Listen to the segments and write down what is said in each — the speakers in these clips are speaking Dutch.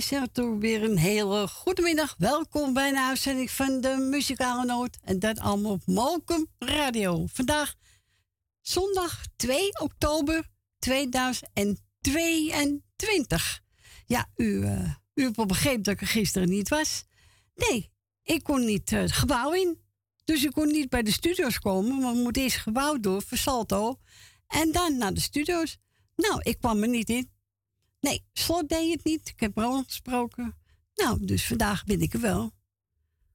wij zeggen weer een hele goedemiddag. Welkom bij een uitzending van de Muzikale Noot. En dat allemaal op Mokum Radio. Vandaag zondag 2 oktober 2022. Ja, u, uh, u hebt dat ik er gisteren niet was. Nee, ik kon niet uh, het gebouw in. Dus ik kon niet bij de studio's komen. Maar we moeten eerst gebouw door, Versalto. En dan naar de studio's. Nou, ik kwam er niet in. Nee, slot deed het niet. Ik heb Ronald gesproken. Nou, dus vandaag ben ik er wel.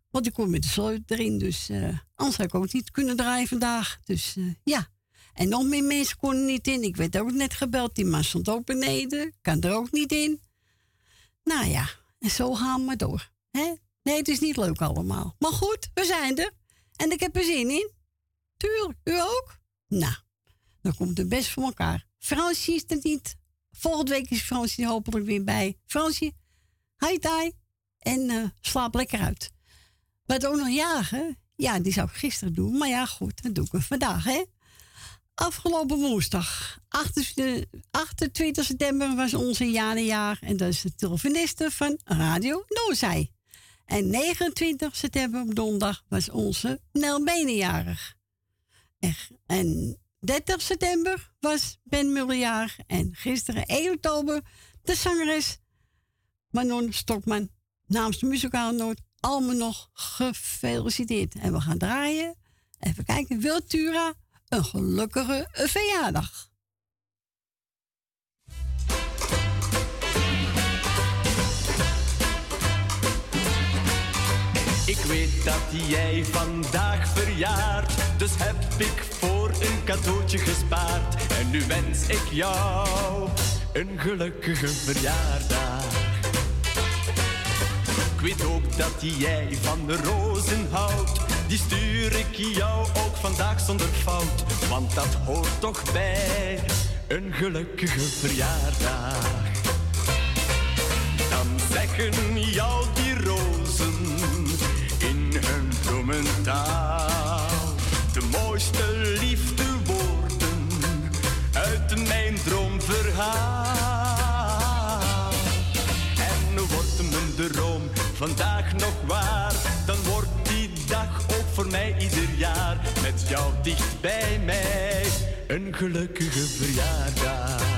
Want ik kom met de sleutel erin, dus uh, anders had ik ook niet kunnen draaien vandaag. Dus uh, ja. En nog meer mensen konden niet in. Ik werd ook net gebeld. Die man stond ook beneden. Kan er ook niet in. Nou ja, en zo gaan we maar door. Hè? Nee, het is niet leuk allemaal. Maar goed, we zijn er. En ik heb er zin in. Tuurlijk, u ook? Nou, dan komt het best voor elkaar. Fransje is er niet. Volgende week is Fransje hopelijk weer bij. Fransje, hi tai. En uh, slaap lekker uit. Wat ook nog jagen? Ja, die zou ik gisteren doen. Maar ja, goed, dat doe ik vandaag, hè. Afgelopen woensdag, 28 september, was onze jarenjaar. En dat is de telefoniste van Radio Noozij. En 29 september op donderdag was onze Nel Benenjarig. En 30 september was Ben Mullerjaar en gisteren 1 oktober de zangeres Manon Stokman namens de muzikale noot allemaal nog gefeliciteerd. En we gaan draaien. Even kijken, Wiltura, een gelukkige verjaardag. Ik weet dat jij vandaag verjaart, dus heb ik voor een cadeautje gespaard. En nu wens ik jou een gelukkige verjaardag. Ik weet ook dat jij van de rozen houdt, die stuur ik jou ook vandaag zonder fout. Want dat hoort toch bij een gelukkige verjaardag. Dan zeggen jou bloementaal. De mooiste liefdewoorden uit mijn droomverhaal. En wordt mijn droom vandaag nog waar, dan wordt die dag ook voor mij ieder jaar met jou dicht bij mij een gelukkige verjaardag.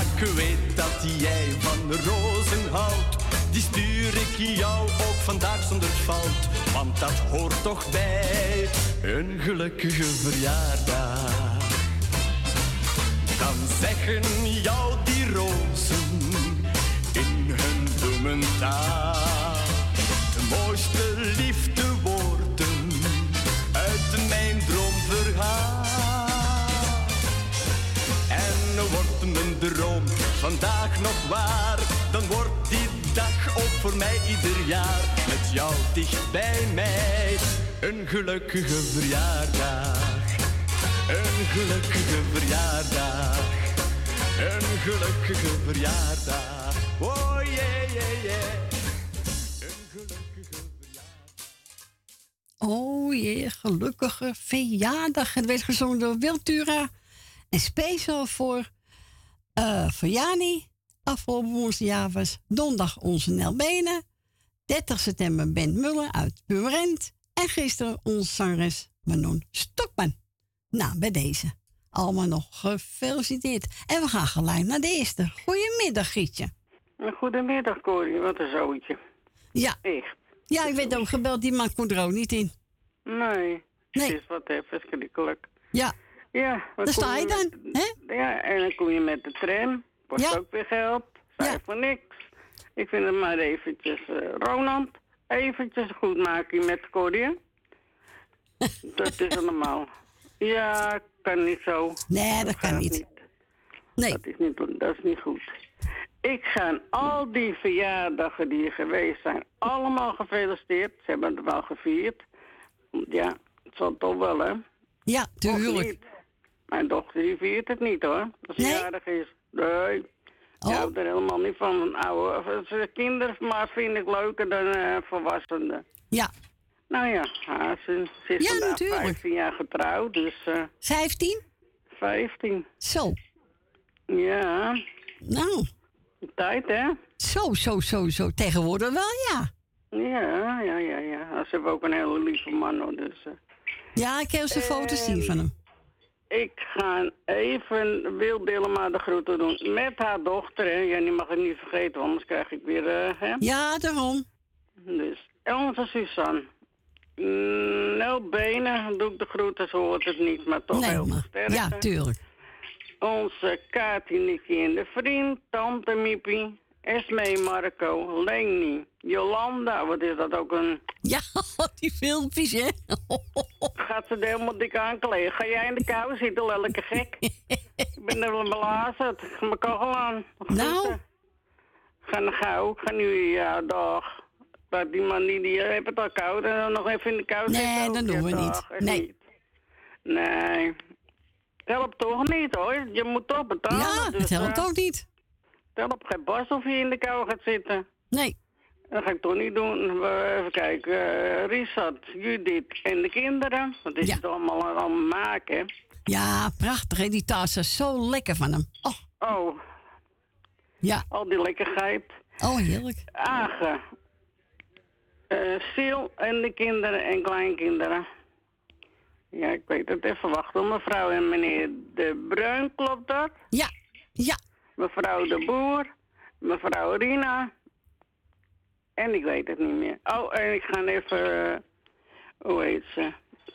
Ik weet dat jij van rozen houdt. Die stuur ik jou ook vandaag zonder fout. Want dat hoort toch bij een gelukkige verjaardag. Dan zeggen jou die rozen in hun bloementaal. De mooiste liefdewoorden nog waar, dan wordt die dag ook voor mij ieder jaar met jou dicht bij mij. Een gelukkige verjaardag, een gelukkige verjaardag, een gelukkige verjaardag. Oh. Een gelukkige verjaardag. Oh jee, gelukkige verjaardag. Het werd gezongen door Wiltura. En speciaal voor uh, voor Jani. Afgelopen woensdag was donderdag onze Nel Benen. 30 september Ben Muller uit Purmerend. En gisteren onze zangeres Manon Stokman. Nou, bij deze. Allemaal nog gefeliciteerd. En we gaan gelijk naar de eerste. Goedemiddag, Gietje. Goedemiddag, Corrie. Wat een zootje. Ja. Echt. Ja, ik werd ook gebeld. Die man kon er ook niet in. Nee. Nee. Het is wat even verschrikkelijk. Ja. Ja. Daar sta je dan, hè? Ja, en dan kom je met de tram. Kost Ja. ook weer geld. Ja. voor niks. Ik vind het maar eventjes, eh Ronald, eventjes goed maken met Corrie. Dat is allemaal. Ja, kan niet zo. Nee, dat kan niet. Nee. Dat is niet, dat is niet goed. Ik ga al die verjaardagen die er geweest zijn, allemaal gefeliciteerd. Ze hebben het wel gevierd. Ja, het zal toch wel, hè? Ja, tuurlijk. Mijn dochter die viert het niet, hoor. Als ze Nee? jarig is. Nee. Oh. Ik hou er helemaal niet van. Een oude, ze kinderen maar vind ik leuker dan eh volwassenen. Ja, Nou ja, ja, ze, ze is Ja, natuurlijk. 15 jaar getrouwd, dus eh 15? 15. Zo. Ja, Nou, tijd hè? zo, zo, zo, zo. Tegenwoordig wel, ja. Ja, ja, ja, ja. Ze hebben ook een hele lieve man hoor, dus... eh. Ja, ik heb zijn foto's zien van hem. Ik ga even Wil Dillema de groeten doen met haar dochter, hè. Ja, die mag ik niet vergeten, anders krijg ik weer, eh, hè. Ja, daarom. Dus, onze Suzanne. Mm, Nel Benen doe ik de groeten, ze hoort het niet, maar toch Nee, heel sterkte. Ja, tuurlijk. Onze Kati, Nicky en de vriend, Tante Miepie, Esmee, Marco, Leni, Jolanda, wat is dat ook een... Ja, die filmpjes, hè? Gaat ze er helemaal dik aankleden? Ga jij in de kou zitten, lelijke gek? ik ben er wel belazerd. Mijn kachel aan. Nou. Ga naar gauw. Ik ga nu, ja, dag. Maar die man die, die heeft het al koud en dan nog even in de kou Nee, zitten. dat ook. doen we niet. dag, Nee. niet. Nee. Helpt toch niet hoor. Je moet toch betalen. Ja, dus, het helpt eh, ook niet. Tel op geen bas of je in de kou gaat zitten. Nee. Dat ga ik toch niet doen. Even kijken. Richard, Judith en de kinderen. Wat is Ja. het allemaal aan het maken? Ja, prachtig, hè? Die taart is zo lekker van hem. Oh, Oh, ja. al die lekkerheid. Oh, heerlijk. Agen. Sil en de kinderen en kleinkinderen. Ja, ik weet het even wachten. Mevrouw en meneer De Bruin, klopt dat? Ja, ja. Mevrouw De Boer. Mevrouw Rina. En ik weet het niet meer. Oh, en ik ga even... eh, hoe heet ze?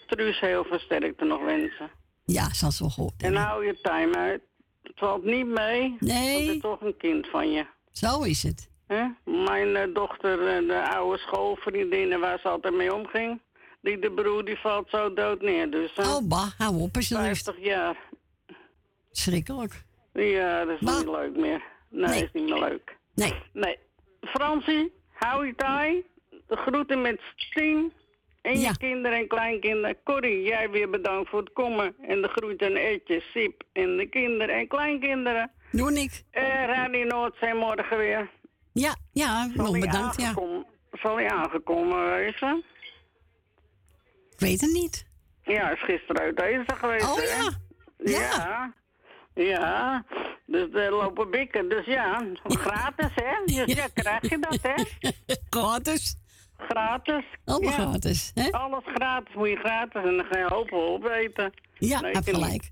Truus heel veel sterkte nog wensen. Ja, zal ze wel gehoord En hou je time uit. Het valt niet mee. Want het Nee, is toch een kind van je. zo is het. Hè? Mijn eh, dochter, eh, de oude schoolvriendinnen waar ze altijd mee omging. Die de broer die valt zo dood neer. Dus Oh, bah, hou op alsjeblieft. 50 jaar. Schrikkelijk. Ja, dat is niet leuk meer. Nee, Nee. is niet meer leuk. Nee, Nee. Fransie, hou je. De groeten met Stien. En Ja. je kinderen en kleinkinderen. Corrie, jij weer bedankt voor het komen. En de groeten en Etje, Sip en de kinderen en kleinkinderen. doe ik. Eh Radio Noord zijn morgen weer. Ja, ja, nog bedankt, ja. Zal hij aangekomen wezen? Ik weet het niet. Ja, is gisteren uit eten geweest. Oh hè? ja. Ja. Ja. Dus er lopen bikken. Dus ja, gratis hè? Dus ja, krijg je dat hè? Gratis. Gratis. Ja. gratis, hè? Alles gratis, moet je gratis en dan ga je hopen opeten. Ja, heb gelijk.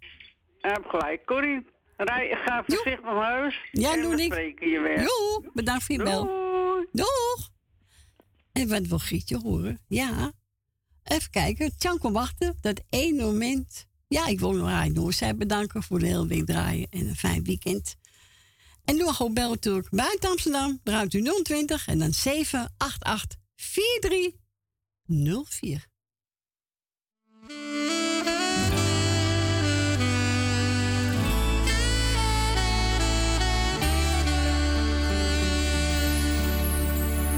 Je hebt gelijk. Corrie, rij, ga voorzichtig naar huis. Ja, en doe ik. spreken je weer. Joe, bedankt voor je bel. Doeg! En wat wil Gietje horen? Ja. Even kijken. Tjanko wachten. Dat één moment. Ja, ik wil Rijn Noorzij bedanken voor de hele week draaien. En een fijn weekend. En doe gewoon bellen natuurlijk. Buiten Amsterdam. Draait u 020 en dan 788 4304.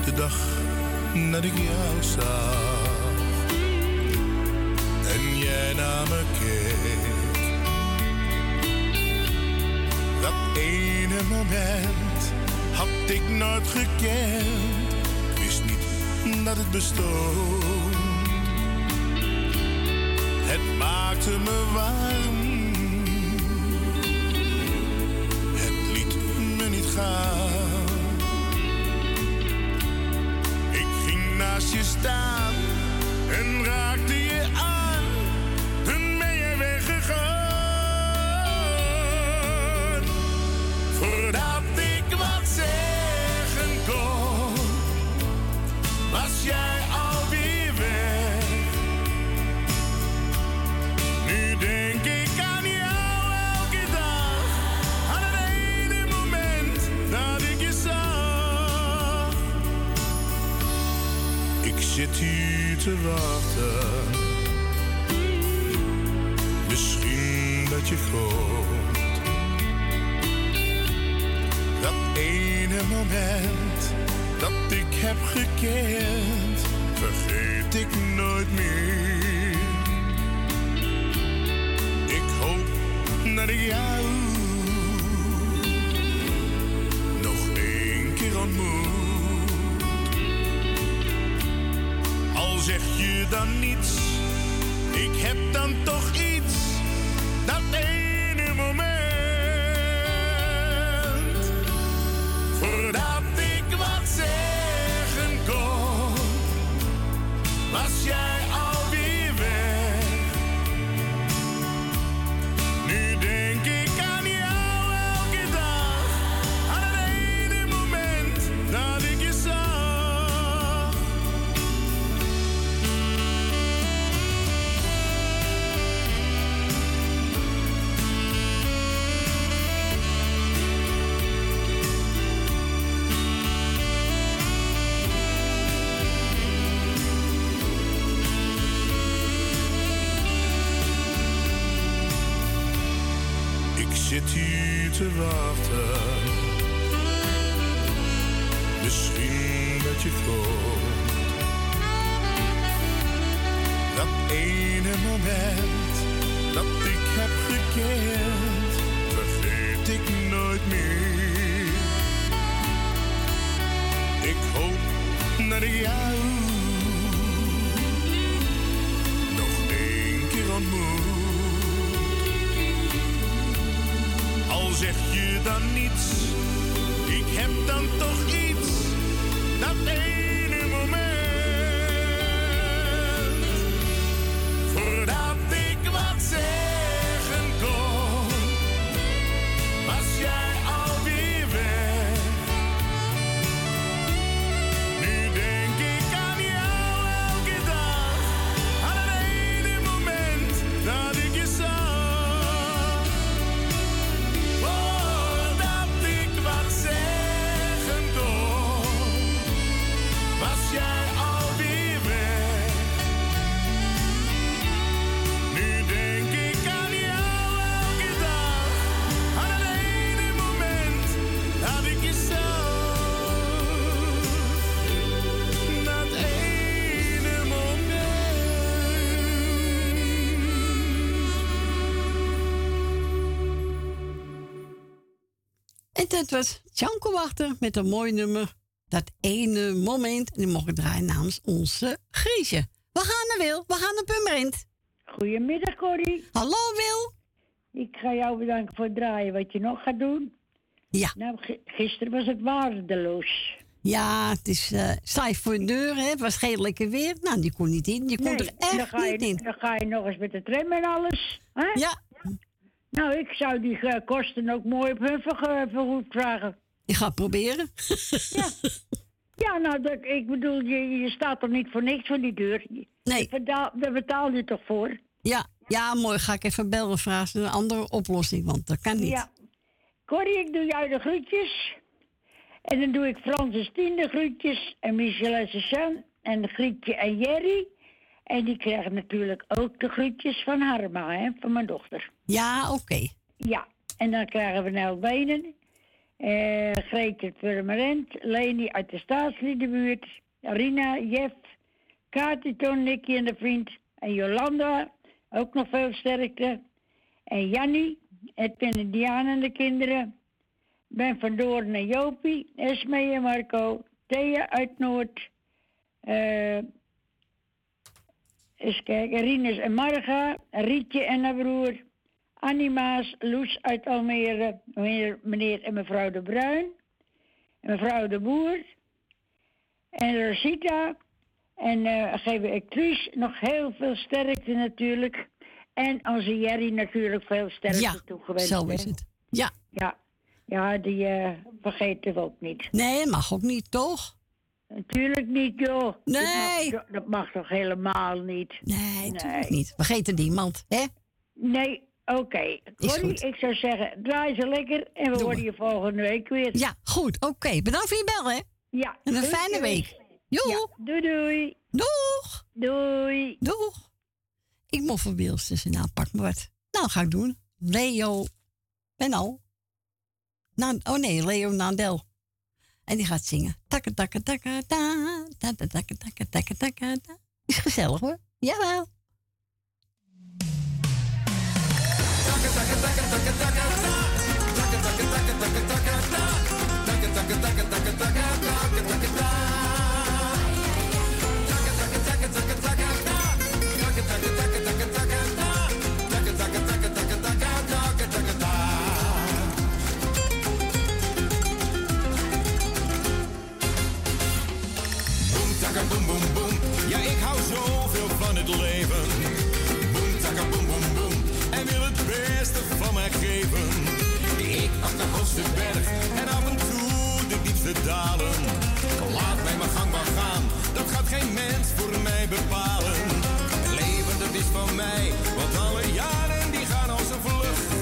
de dag dat ik jou zag en jij naar me keek. Dat ene moment had ik nooit gekend, wist niet dat het bestond. Het maakte me warm, het liet me niet gaan. Ik ging naast je staan en raakte je aan. Voordat ik wat zeggen kon, was jij al weer weg. Nu denk ik aan jou elke dag, aan het ene moment dat ik je zag. Ik zit hier te wachten. Misschien dat je komt. Ene moment dat ik heb gekend, vergeet ik nooit meer. Ik hoop dat ik jou nog één keer ontmoet. Al zeg je dan niets, ik heb dan toch iets. Was hier Dat was Janko Wachter met een mooi nummer. Dat ene moment. En die mogen draaien namens onze Griesje. We gaan naar Wil. We gaan naar Pummerend. Goedemiddag, Corrie. Hallo Wil. Ik ga jou bedanken voor het draaien wat je nog gaat doen. Ja. Nou, gi- gisteren was het waardeloos. Ja, het is saai voor de deur. Hè. Het was lekker weer. Nou, die kon niet in. Die kon Nee, er dan echt ga, je, niet in. dan ga je nog eens met de tram en alles. Hè? Ja, Nou, ik zou die eh, kosten ook mooi op hun vergoed vragen. ik ga het proberen. Ja, nou, dat, ik bedoel, je, je staat er niet voor niks voor die deur. Nee. Daar, daar betaal je toch voor? Ja, ja, mooi. Ga ik even bellen vragen. Een andere oplossing, want dat kan niet. Ja. Corrie, ik doe jou de groetjes. En dan doe ik Francis Tien de groetjes. En Michel en Suzanne. En Grietje en Jerry. En die krijgen natuurlijk ook de groetjes van Harma, hè, van mijn dochter. Ja, oké. Ja, en dan krijgen we Nel Benen. eh Greetje Purmerend. Leni uit de staatsliedenbuurt. Rina, Jeff. Kati, Ton, Nicky en de vriend. En Jolanda, ook nog veel sterkte. En Jannie, Edwin en Diana en de kinderen. Ben van Doorn en Jopie. Esme en Marco. Thea uit Noord. eh eens kijken. Rinus en Marga. Rietje en haar broer. Annie Maas, Loes uit Almere. Meneer, en mevrouw De Bruin. En mevrouw De Boer. En Rosita. En eh geven ik Truus nog heel veel sterkte natuurlijk. En onze Jerry natuurlijk veel sterkte Ja, toegewenst. zo is het. Ja. Ja, ja die eh, vergeten we ook niet. Nee, mag ook niet, toch? Natuurlijk niet, joh. Nee. Dat mag, dat mag toch helemaal niet? Nee, natuurlijk niet. Vergeet niemand, hè? Nee, oké. Corrie, goed. ik zou zeggen, draai ze lekker en we Doe horen je volgende week weer. Ja, goed. Oké. Bedankt voor je bel, hè? Ja. En een fijne week. Joe. Ja, doei doei. Doeg. Doei. Doeg. Ik mocht voor Wils. Pak maar wat. Nou, ga ik doen. Leo Benal. oh nee, Leo Nandel. En die gaat zingen. Takka takka takka ta. Takka takka takka takka takka ta. Is gezellig hoor. Jawel. Takka takka takka takka takka ta. Takka Boom boom boom. Ja, ik hou zoveel van het leven. Boom takka boom boom boom. En wil het beste van mij geven. Ik pak de hoogste berg en af en toe de diepste dalen. Laat mij mijn gang maar gaan, dat gaat geen mens voor mij bepalen. Het leven dat is van mij, want alle jaren die gaan als een vlucht.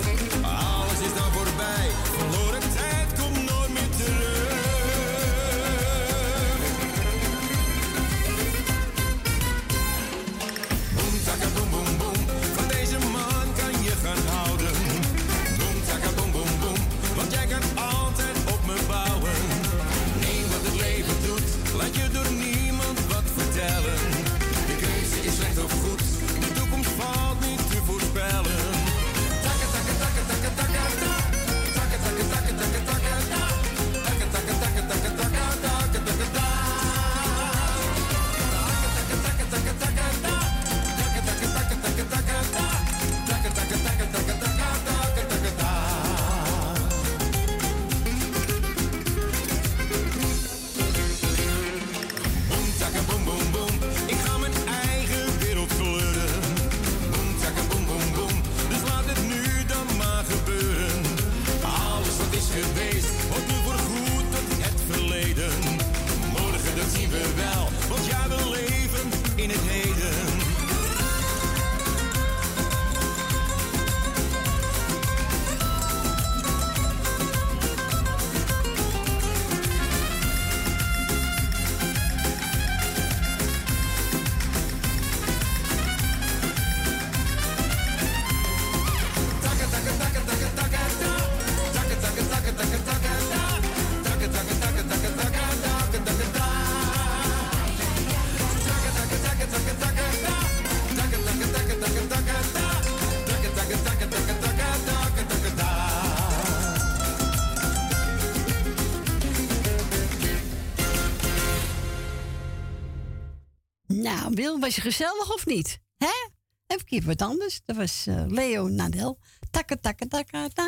Wil, was je gezellig of niet? Hè? Even kijken wat anders. Dat was eh, Leo Nadel. Takka, takka, takka, ta.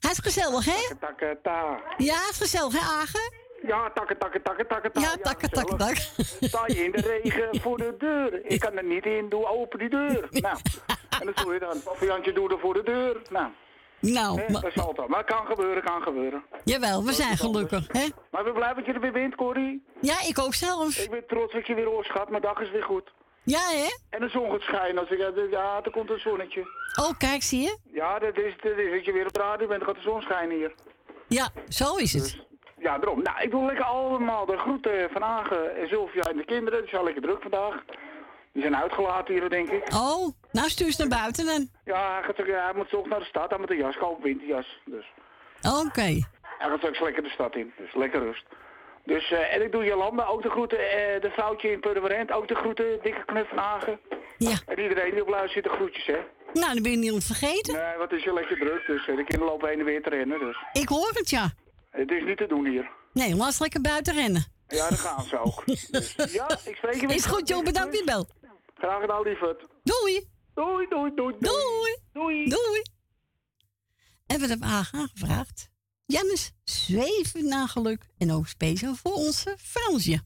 Hij is gezellig, hè? Ta. Ja, hij is gezellig, hè, Agen? Ja, takka, takka, takka, takka, ta. Ja, takka, takka, takka. Sta je in de regen voor de deur. Ik kan er niet in, doe open die deur. Nou, en dat doe je dan. Jantje doe er voor de deur. Nou, Nou, hè, ma- dat is altijd. Maar het kan gebeuren, kan gebeuren. jawel, we zijn gelukkig, hè? Maar ik ben blij dat je er weer bent, Corrie. Ja, ik ook zelf. Ik ben trots dat je weer hoort, schat. Mijn dag is weer goed. Ja, hè? En de zon gaat schijnen. Als ik, ja, er komt een zonnetje. Oh, kijk, zie je? Ja, dat is, dat is dat je weer op de radio bent. Dan gaat de zon schijnen hier. Ja, zo is het. Ja, daarom. Nou, ik wil lekker allemaal de groeten van Agen en Sylvia en de kinderen. Die zijn lekker druk vandaag. Die zijn uitgelaten hier, denk ik. Oh, nou stuur ze naar buiten dan. Ja, hij, gaat, hij moet toch naar de stad. Hij moet een jas kopen, winterjas. Dus Oké. hij gaat straks lekker de stad in. Dus lekker rust. Dus, eh, en ik doe Jolanda ook de groeten. eh, de vrouwtje in Purmerend ook de groeten. Dikke knuf van. Ja. En iedereen die op luistert, de groetjes, hè. Nou, dan ben je niet ontvergeten. Nee, wat is je lekker druk. Dus eh, de kinderen lopen heen en weer te rennen. Dus Ik hoor het, ja. het is niet te doen hier. Nee, laat ze lekker buiten rennen. Ja, daar gaan ze ook. Dus, ja, ik spreek je weer. Is goed, joh. Bedankt voor je bel. Graag gedaan, lieverd. Doei. Doei, doei, doei. Doei. Doei. Doei. En we hebben haar aangevraagd. Jannes, zweven naar geluk. En ook speciaal voor onze Fransje.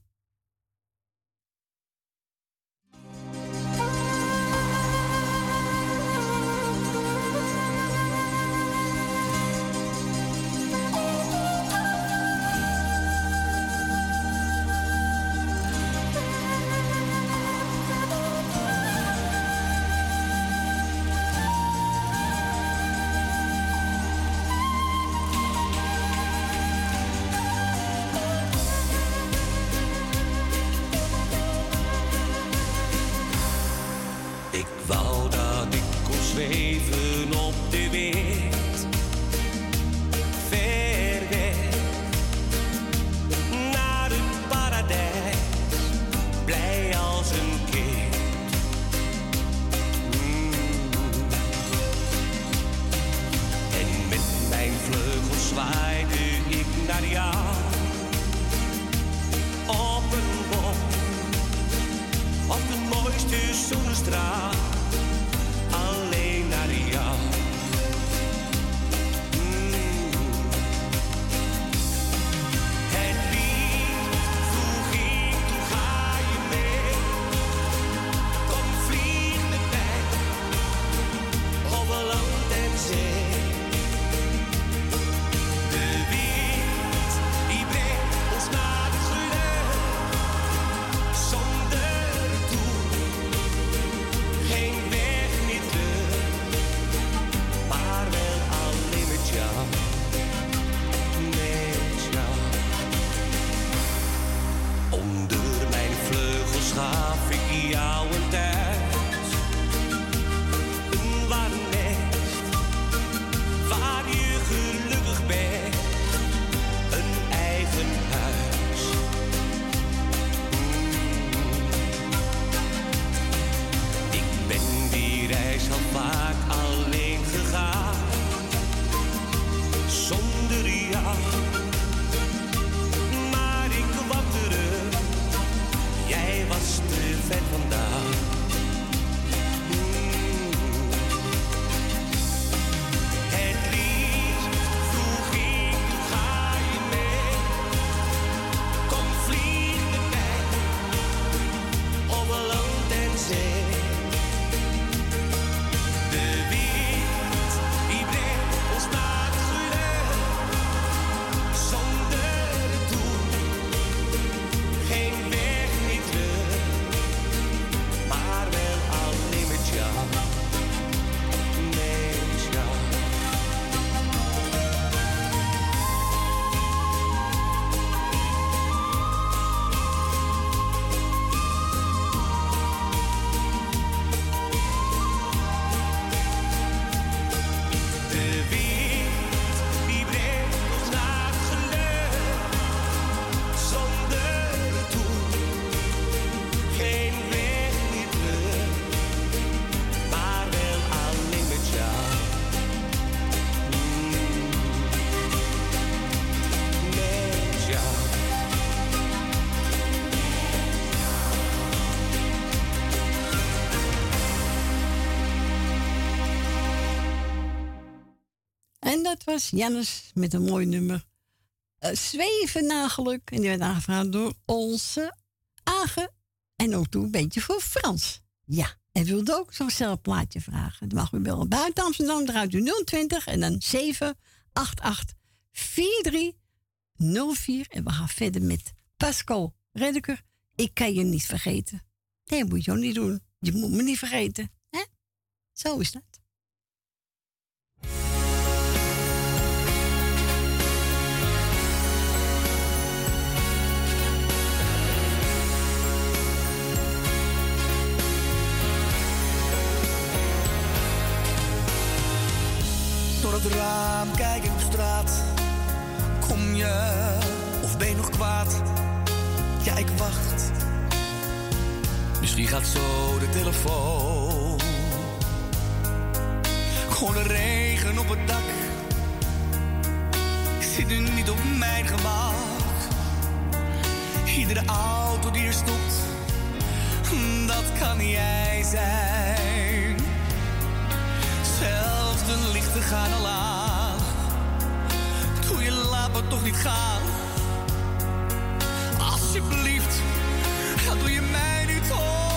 Dat was Jannes met een mooi nummer. Eh, Zweven na geluk. En die werd aangevraagd door onze Agen. En ook toen een beetje voor Frans. Ja, en wilde ook zo'n zelf plaatje vragen. Dan mag u bellen buiten Amsterdam. Draait u 020 en dan 788 4304. En we gaan verder met Pascal Redeker. Ik kan je niet vergeten. Nee, moet je ook niet doen. Je moet me niet vergeten. Hè? Zo is dat. Het kijk ik op straat. Kom je of ben je nog kwaad? Ja, ik wacht. Misschien gaat zo de telefoon. Gewoon de regen op het dak. Ik zit nu niet op mijn gemak. Iedere auto die er stopt, dat kan jij zijn. Zelfs de lichten gaan al. Doe je laat toch niet gaan. Alsjeblieft, doe je mij nu toch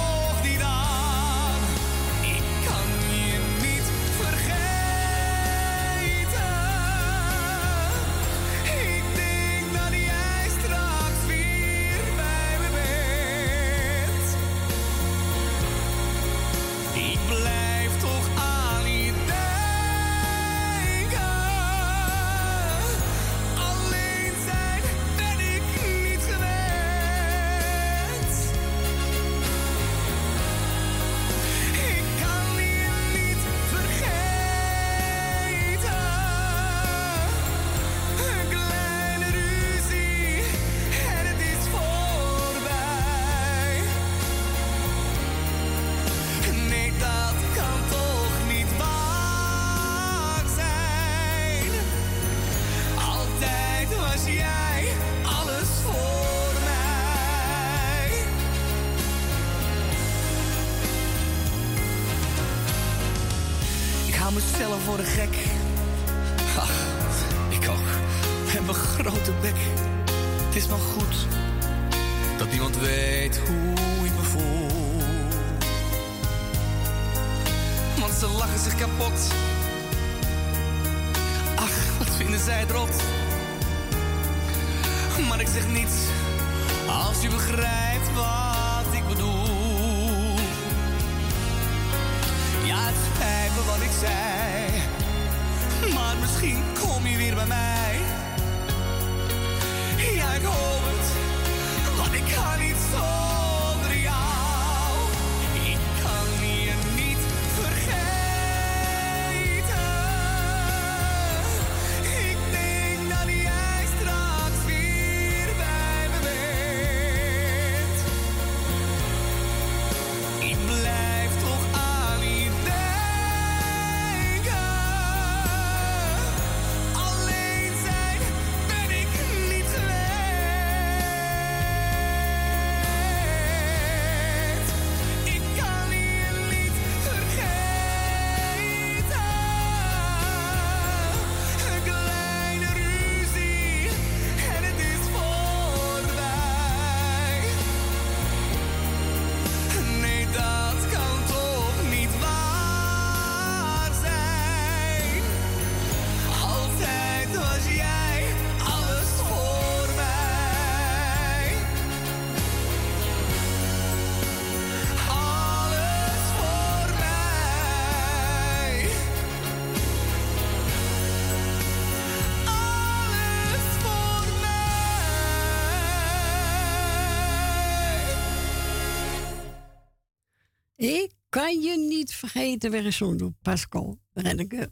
vergeten weer eens zo Pascal Redeke.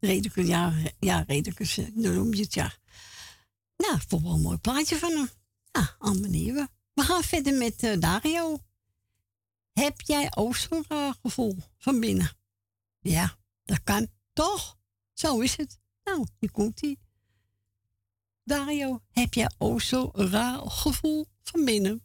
Redeke, ja, ja Redeke, dan noem je het, ja. Nou, ik wel een mooi plaatje van hem. Ja, allemaal nieuwe. We gaan verder met eh, Dario. Heb jij ook zo'n uh, gevoel van binnen? Ja, dat kan toch? Zo is het. Nou, hier komt hij. Dario, heb jij ook zo'n raar gevoel van binnen?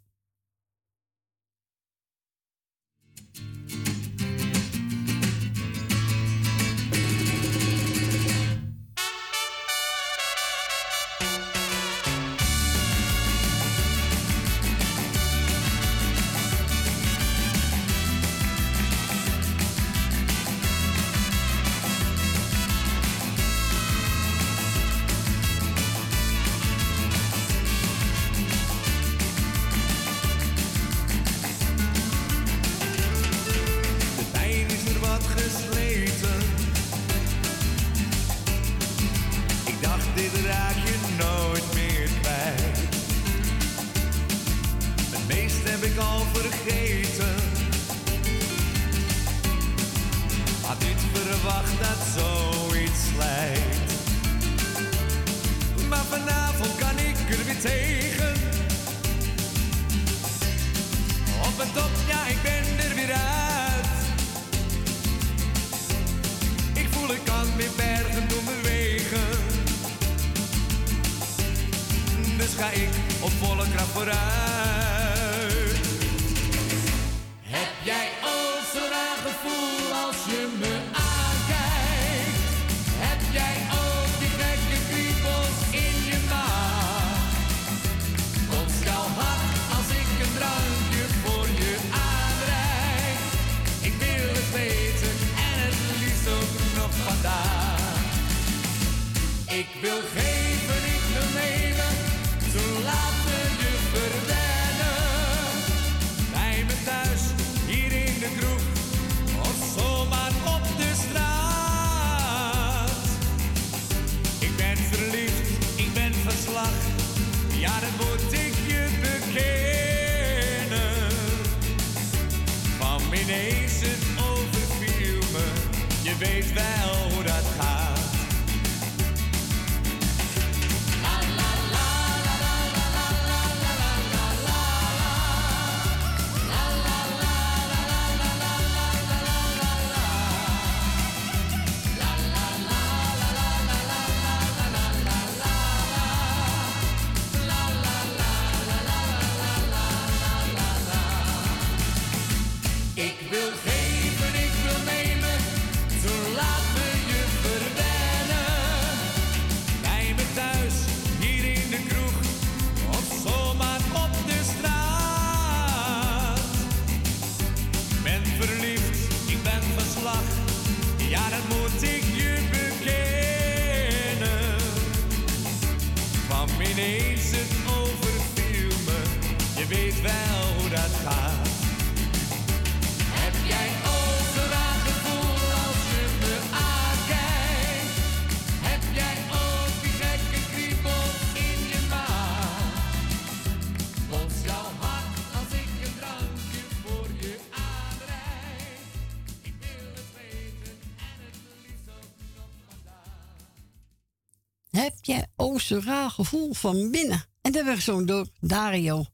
Zo'n raar gevoel van binnen? En dat werd gezongen door Dario.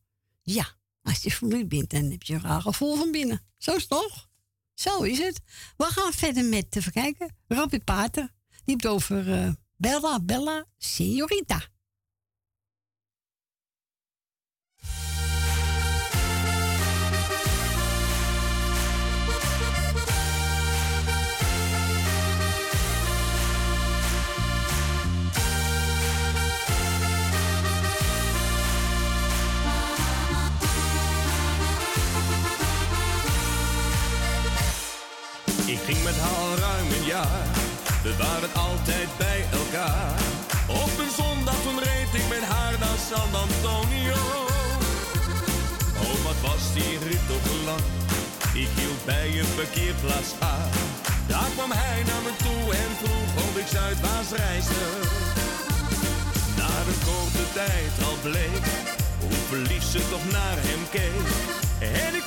Ja, als je verliefd bent, dan heb je een raar gevoel van binnen. Zo is het toch? Zo is het. We gaan verder met, even kijken, Robbie Pater. Die heeft over eh, Bella, Bella, Signorita. Altijd bij elkaar. Op een zondag toen reed ik met haar naar San Antonio. Oh, wat was die rit toch lang. Ik hield bij een parkeerplaats aan. Daar kwam hij naar me toe en vroeg of ik Zuidwaarts reisde. Na een korte tijd al bleek hoe verliefd ze toch naar hem keek. En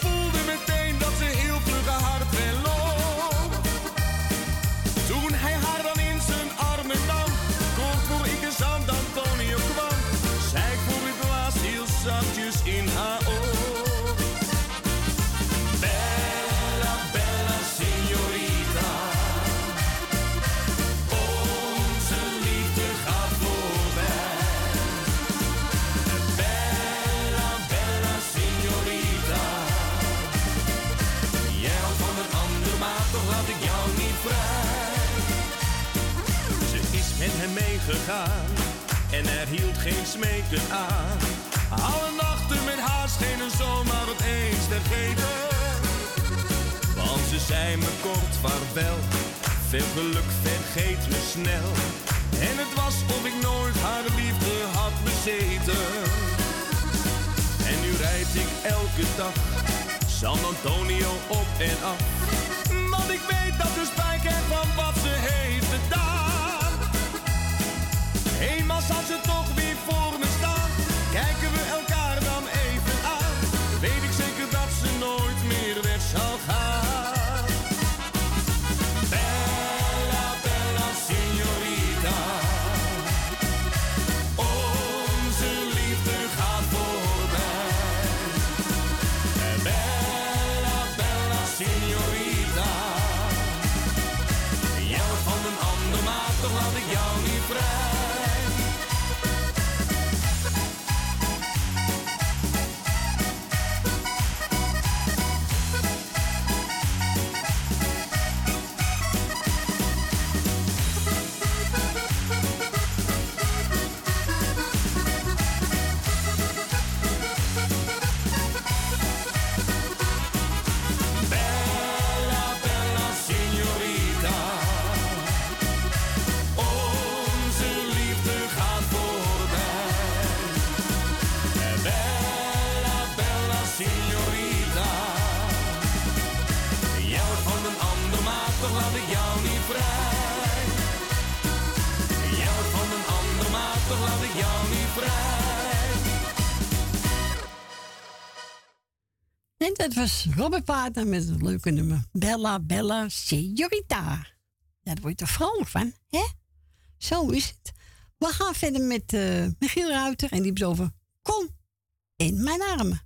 en er hield geen smeken aan. Alle nachten met haar schenen zomaar opeens te geven. Want ze zei me kort vaarwel, veel geluk vergeet me snel. En het was of ik nooit haar liefde had bezeten. En nu rijd ik elke dag San Antonio op en af. Want ik weet dat ze spijt heeft van wat Zal ze toch weer voor me staan. Kijken we elkaar Robert Pater met het leuke nummer Bella, Bella, Signorita. Daar word je toch vrolijk van, hè? Zo is het. We gaan verder met eh, Michiel Ruiter en die over Kom in mijn armen.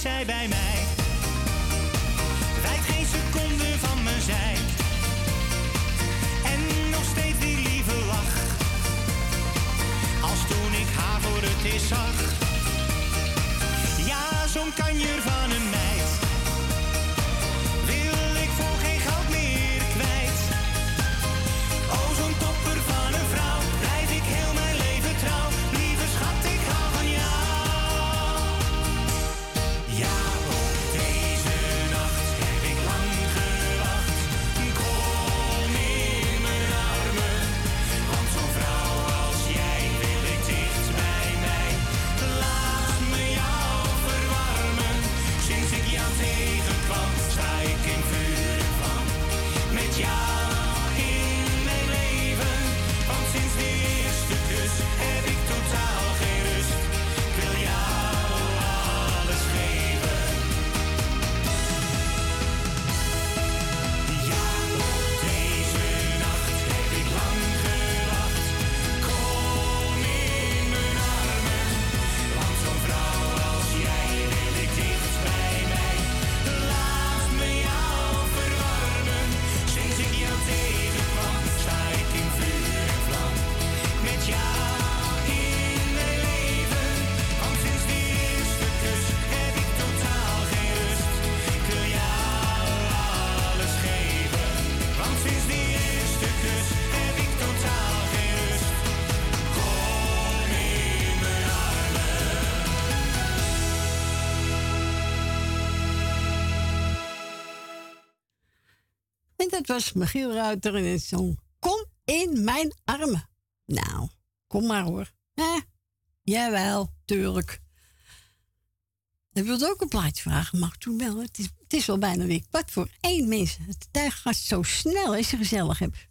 zij bij mij. Wijd geen seconde van mijn zij. En nog steeds die lieve lach. Als toen ik haar voor het is zag. Ja, zo'n kanjer van een was Michiel Ruiter en het zong Kom in mijn armen. Nou, kom maar hoor. Ja, jawel, tuurlijk. Hij wilde ook een plaatje vragen, maar toen wel. Het is, het is wel bijna week. Wat voor één mensen. Het gaat zo snel als je gezellig hebt.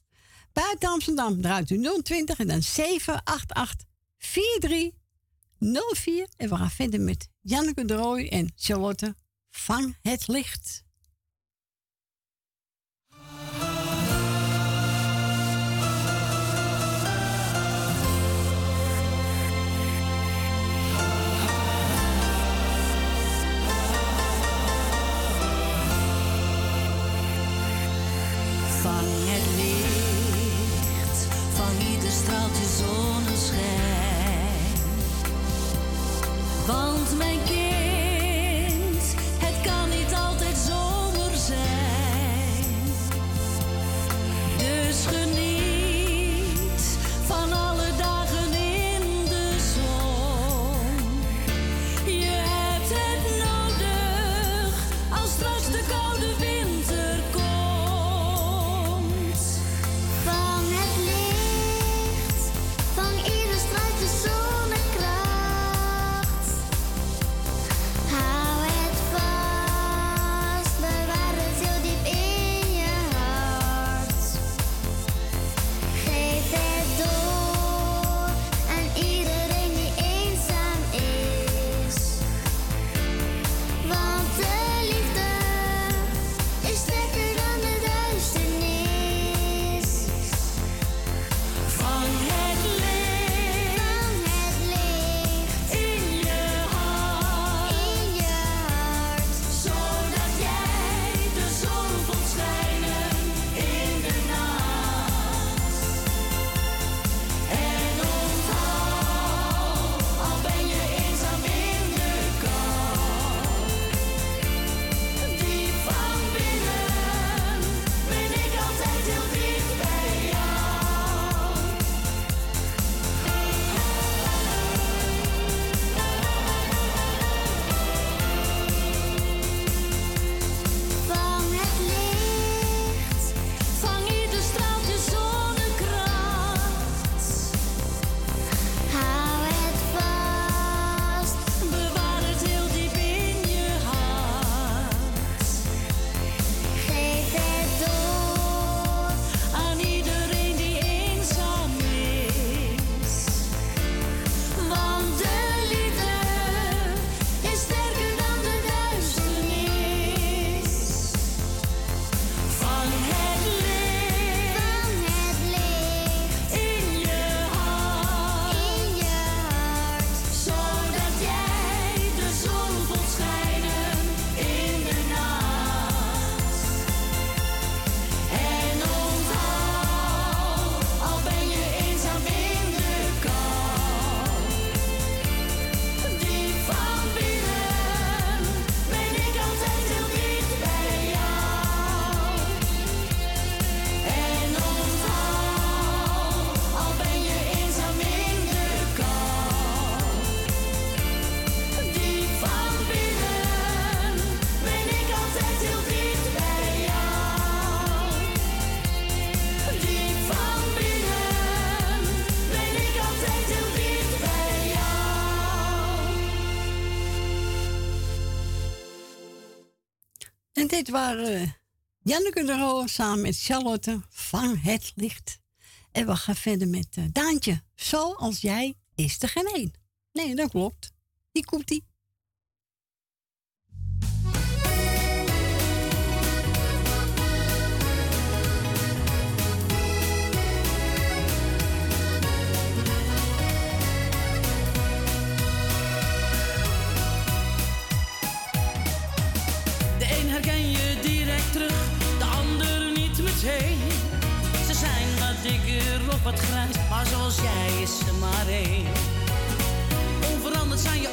Buiten Amsterdam draait u 020 en dan 788 4304. En we gaan verder met Janneke de Rooij en Charlotte van het Licht. Want dit waren Janneke de Roo samen met Charlotte van het Licht. En we gaan verder met eh, Daantje. Zoals jij is er geen één. Nee, dat klopt. Die komt die. niet. Ze zijn wat dikker op wat grijs, maar zoals jij is ze maar één. Onveranderd zijn je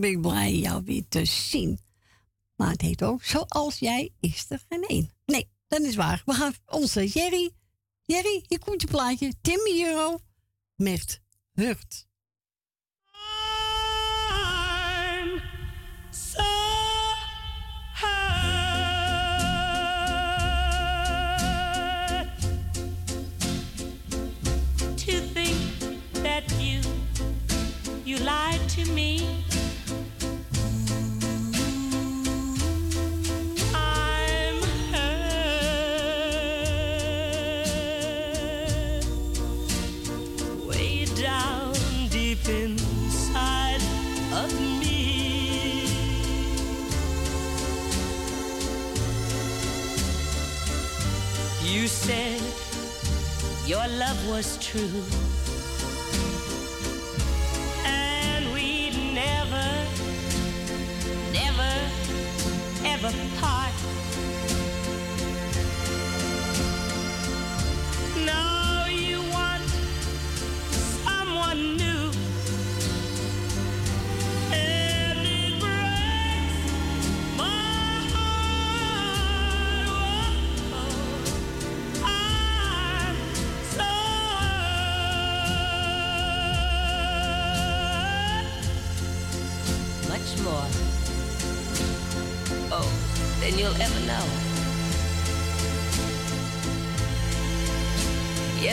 dan ben ik blij jou weer te zien. Maar het heet ook, zoals jij is er geen één. Nee, dat is waar. We gaan onze Jerry. Jerry, hier komt je plaatje. Timmy Euro met Hurt. Was true.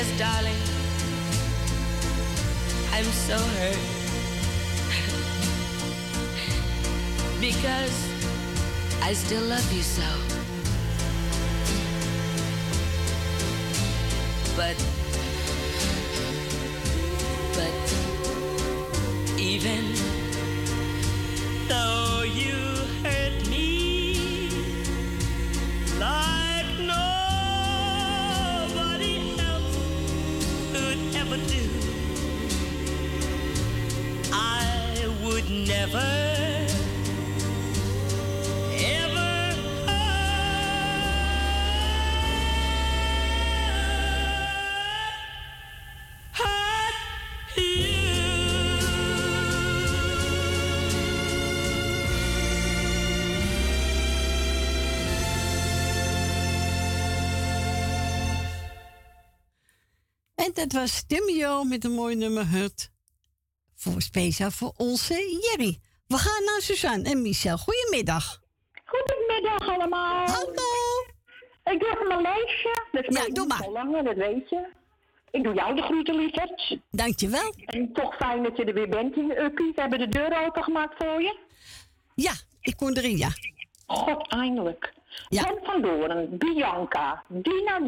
Yes, darling. I'm so hurt. because I still love you so. But, dat was Timio met een mooi nummer Hurt. Voor speciaal voor onze Jerry. We gaan naar Suzanne en Michel. Goedemiddag. Goedemiddag allemaal. Hallo. Ik doe even mijn lijstje. Dat is Ja, doe maar. zo lang, hè, dat weet je. Ik doe jou de groeten, lieverd. Dankjewel. En toch fijn dat je er weer bent in Uppie. We hebben de deur opengemaakt voor je. Ja, ik kon erin, ja. God, eindelijk. Jan van Doorn, Bianca, Dina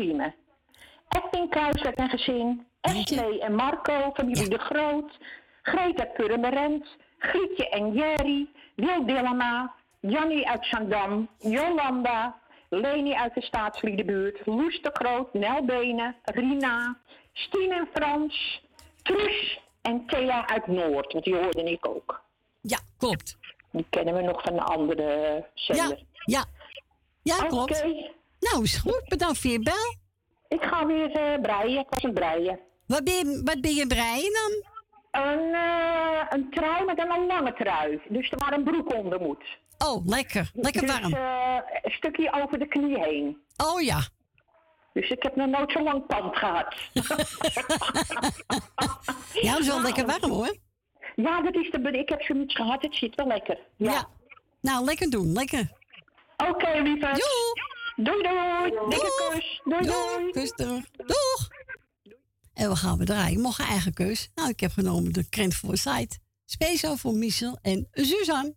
Edwin Kruiswijk en gezin, Esmee en Marco, familie De Groot, Greta Purmerend, Grietje en Jerry, Wil Dillema, Jannie uit Zandam, Jolanda, Leni uit de Staatsliedenbuurt, Loes de Groot, Nel Benen, Rina, Stien en Frans, Truus en Thea uit Noord, want die hoorde ik ook. Ja, klopt. Die kennen we nog van de andere zender. Ja, ja klopt. Oké. Nou, is goed. Bedankt voor je bel. Ik ga weer eh, breien. Ik was aan breien. Wat ben je, wat ben je breien dan? Een, eh, een trui met een lange trui. Dus er waar een broek onder moet. Oh, lekker. Lekker dus, warm. eh, een stukje over de knie heen. Oh ja. Dus ik heb nog nooit zo lang pand gehad. Ja, dat is wel lekker warm hoor. Ja, dat is de, ik heb zoiets gehad. Het zit wel lekker. Ja. Nou, lekker doen. Lekker. Oké, okay, lieverd. Doei, doei. Dikke kus. Doei, doei. Kus terug. Doeg. En we gaan we draaien. Mocht een eigen keus. Nou, ik heb genomen de Krent voor Site. Speciaal voor Michel en Suzanne.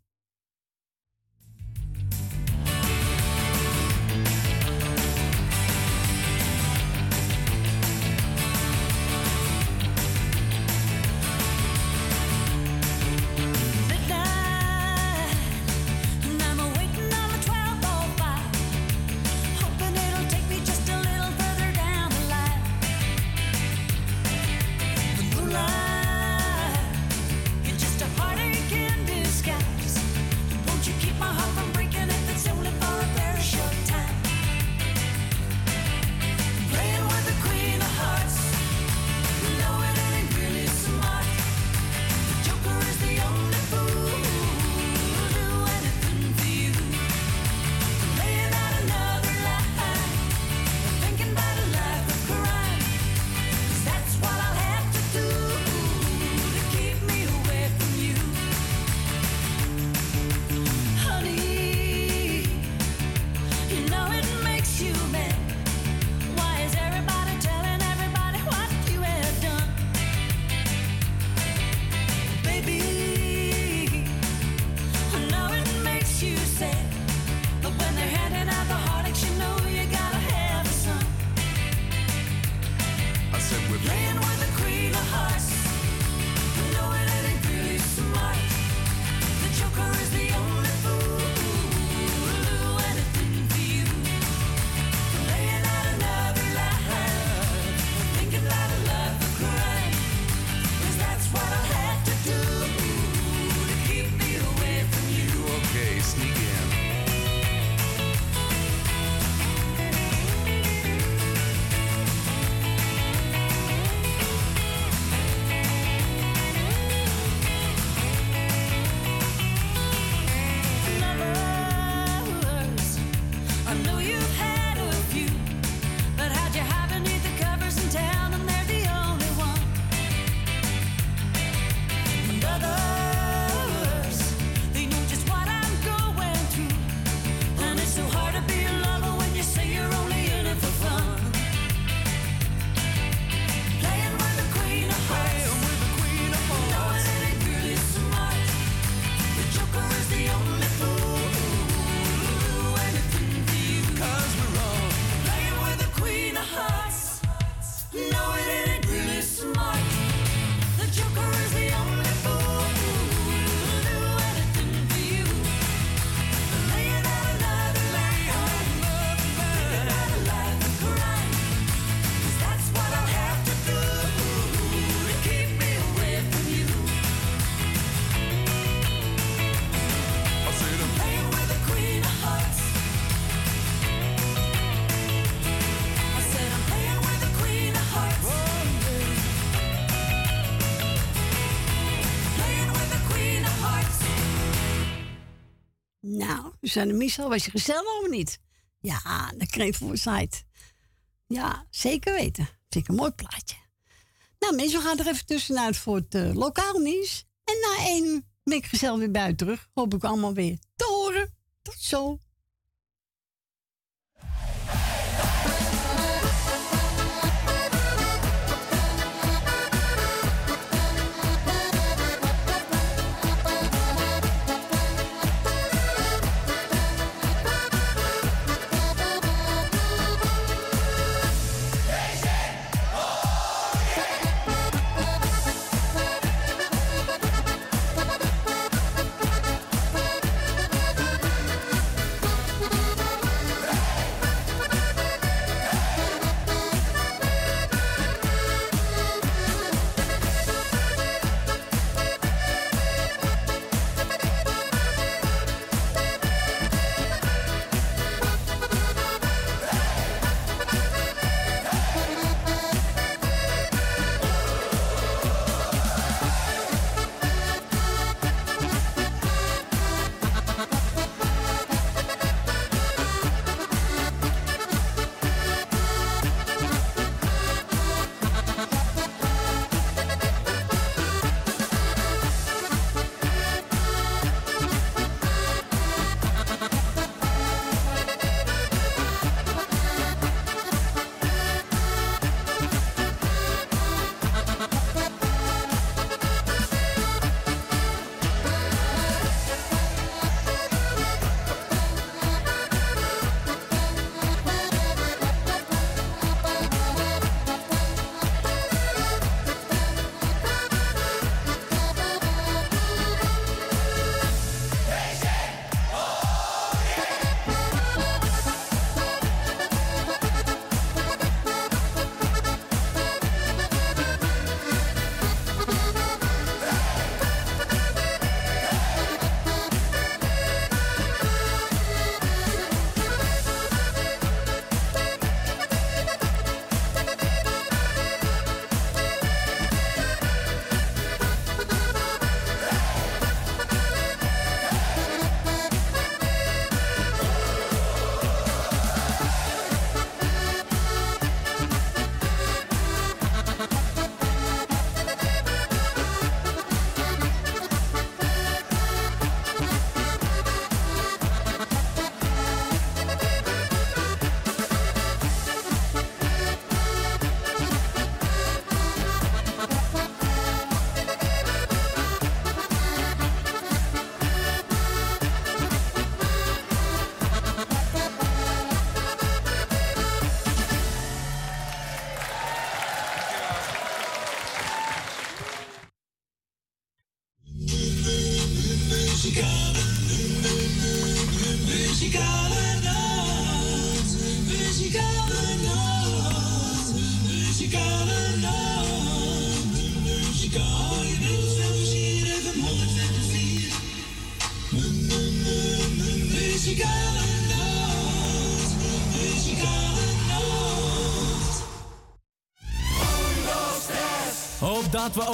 Suzanne Michel, was je gezellig of niet? Ja, dat kreeg voor site. Ja, zeker weten. Vind een mooi plaatje. Nou, mensen, we gaan er even tussenuit voor het eh, lokaal nieuws. En na één uur gezellig weer buiten terug. Hoop ik allemaal weer te horen. Tot zo.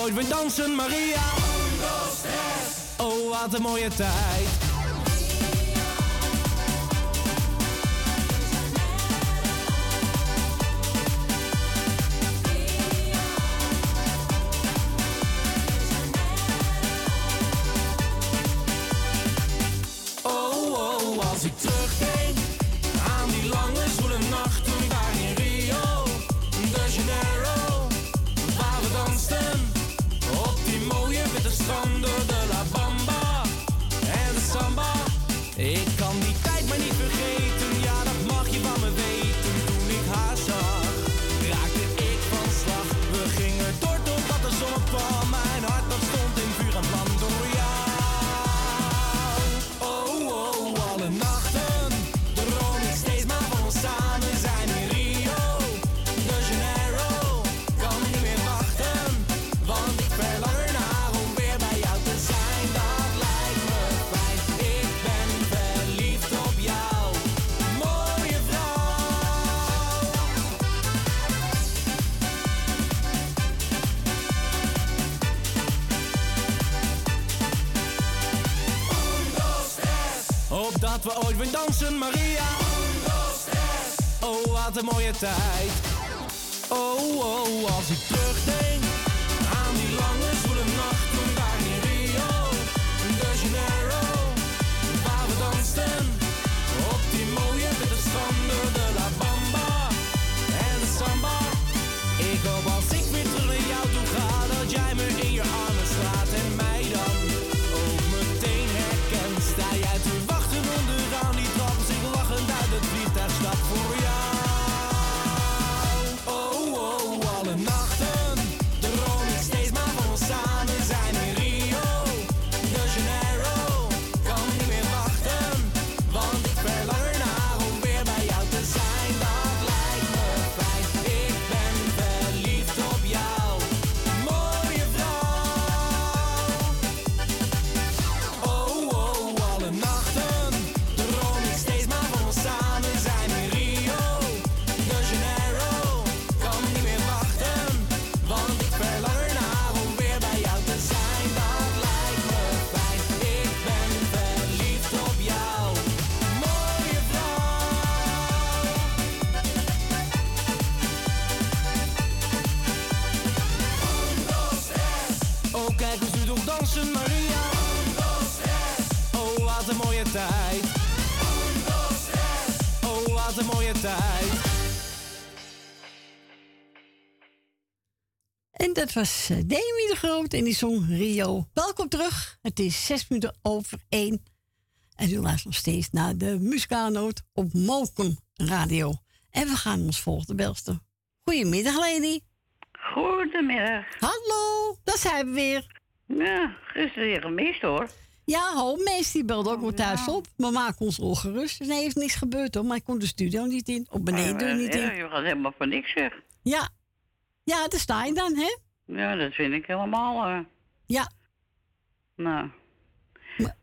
Hoop dat we ooit weer dansen, Maria. Oh, wat een mooie tijd. Wat een mooie tijd. Oh, oh, als ik terugdenk aan die lange zwoele nachten daar in Rio de Janeiro, Mooie tijd. En dat was eh, Demi de Groot en die zong Rio. Welkom terug. Het is zes minuten over één. En u luistert nog steeds naar de muzikaalnoot op Moken Radio. En we gaan ons volgende belster. Goedemiddag, Leni. Goedemiddag. Hallo, daar zijn we weer. Ja, gisteren weer gemist hoor. Ja, ho, meest die belde ook weer thuis op. Maar maak ons ongerust. Nee, er is niks gebeurd hoor. Maar ik kon de studio niet in. Op beneden niet ja, in. Je gaat helemaal voor niks zeg. Ja. Ja, daar sta je dan, hè? Ja, dat vind ik helemaal. eh. Ja. Nou.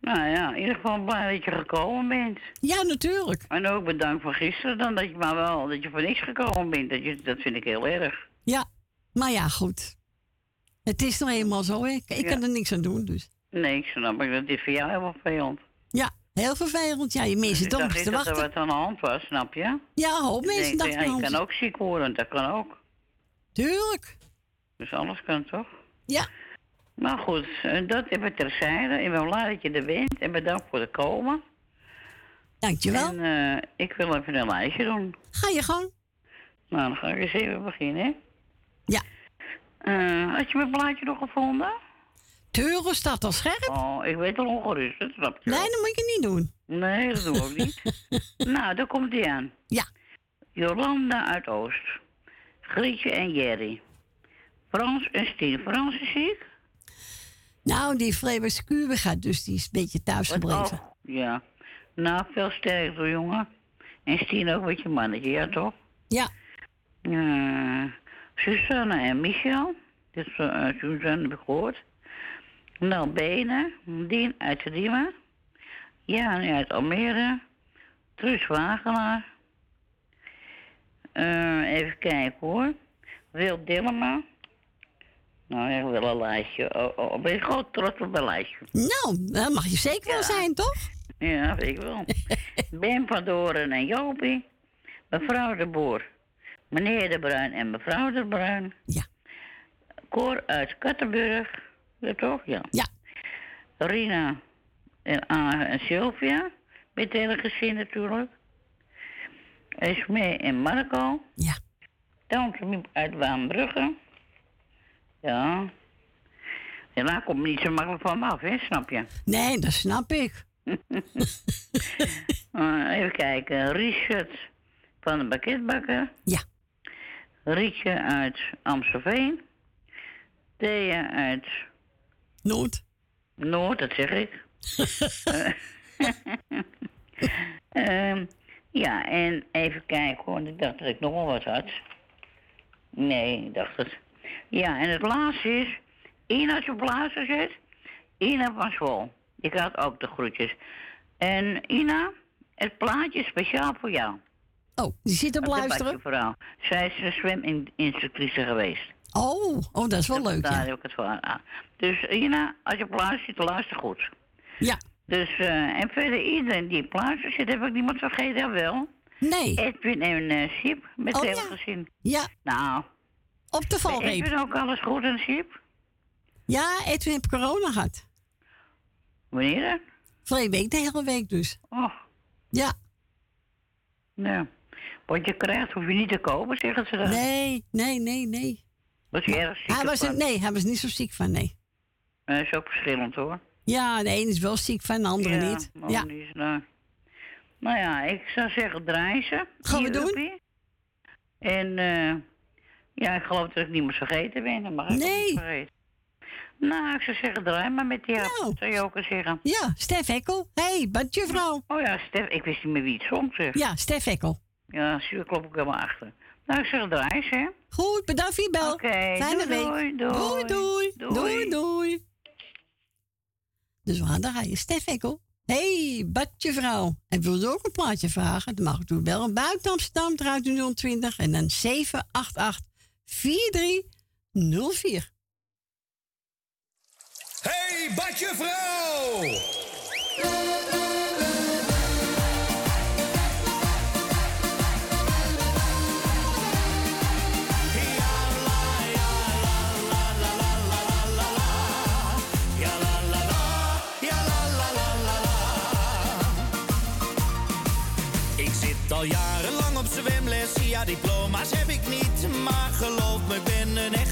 Nou ja, in ieder geval blij dat je gekomen bent. Ja, natuurlijk. En ook bedankt voor gisteren dan, dat je maar wel, dat je voor niks gekomen bent. Dat, je, dat vind ik heel erg. Ja. Maar ja, goed. Het is nou eenmaal zo, hè? Ik ik Ja. kan er niks aan doen, dus. Nee, ik snap ik, dat is voor jou heel vervelend. Ja, heel vervelend. Ja, je mensen Dus toch te niet dat er wachten. wat aan de hand was, snap je? Ja, een hoop mensen dachten ja, je kan ook ziek worden, dat kan ook. Tuurlijk. Dus alles kan toch? Ja. Maar goed, eh, dat even terzijde. Ik ben blij dat je er bent en bedankt voor het komen. Dankjewel. En eh, ik wil even een lijstje doen. Ga je gang. Nou, dan ga ik eens even beginnen. hè. Ja. Eh, had je mijn plaatje nog gevonden? Tuurlijk staat al scherp. Oh, ik weet al ongerust, dat snap je Nee, dat moet je niet doen. Nee, dat doen we ook niet. nou, daar komt hij aan. Ja. Jolanda uit Oost. Grietje en Jerry. Frans en Stien. Frans is ziek? Nou, die Frebers gaat dus, die is een beetje thuis gebleven. Oh, ja. Nou, veel sterker, jongen. En Stien ook met je mannetje, ja toch? Ja. Susanne en Michel. Dus uh, Suzanne heb ik gehoord. Nou, Benen. Dien uit Riemen. Jan uit Almere. Truus Wagenaar. Eh, even kijken hoor. Wil Dillema. Nou, ik wil een lijstje. Oh, oh, ben je gewoon trots op een lijstje? Nou, dat mag je zeker wel zijn, toch? Ja, ik wel. ben van Doren en Jopie. Mevrouw de Boer. Meneer de Bruin en mevrouw de Bruin. Ja. Cor uit Kattenburg. Ja, toch? Ja. Ja. Rina en Anne en Sylvia. Met het hele gezin natuurlijk. Esmee en Marco. Ja. Tante Miep uit Waanbrugge. Ja. En daar komt niet zo makkelijk van me af, hè, snap je? Nee, dat snap ik. Eh, even kijken. Richard van de Bakketbakker. Ja. Rietje uit Amstelveen. Thea uit... Noord. Noord, dat zeg ik. Eh, ehm, ja, en even kijken hoor. Ik dacht dat ik nog wel wat had. Nee, ik dacht het. Ja, en het laatste is... Ina op luister zit. Ina van Zwol. Ik had ook de groetjes. En Ina, het plaatje is speciaal voor jou. Oh, die zit op luisteren. Vooral. Zij is een zweminstructrice geweest. Oh, oh, dat is wel leuk, Daar ja. heb ik het voor aan. Dus Ina, als je op luistert, luister goed. Ja. Dus, eh, en verder iedereen die in plaatsen zit, heb ik niemand vergeten, wel. Nee. Edwin en eh Siep, met Oh, het ja. hele gezin. Ja. Nou. Op de valreep. Edwin ook alles goed en Siep? Ja, Edwin heeft corona gehad. Wanneer dan? Vorige week, de hele week dus. Oh. Ja. Nou, wat je krijgt hoef je niet te kopen, zeggen ze dan. Nee, nee, nee, nee. Was je erg ziek Hij was er, nee, hij was niet zo ziek van, nee. Dat is ook verschillend hoor. Ja, de een is wel ziek van, de andere ja, niet. Ja. niet, nou. nou ja, ik zou zeggen draaien ze. Gaan we doen? uppie. En eh ja, ik geloof dat ik niet meer vergeten ben. Dat mag ik Nee. niet vergeten. Nou, ik zou zeggen draai maar met die nou. zou je ook eens zeggen. Ja, Stef Hekkel. hey, badjevrouw. Oh ja, Stef, ik wist niet meer wie het zong zeg. Ja, Stef Hekkel. Ja, zie, daar klop ik helemaal achter. Nou, ik zeg draai hè. Goed, bedankt voor je bel. Oké, Fijne doei, week. doei, doei, doei. doei. Doei, doei. Dus we gaan draaien. Stef Hekkel. hey, badjevrouw. En wilde ook een plaatje vragen? Dan mag ik doen bellen. Buiten Amsterdam draait u 020 en dan 788 4304. Hey, badje vrouw! Diploma's heb ik niet Maar geloof me, ik ben een echte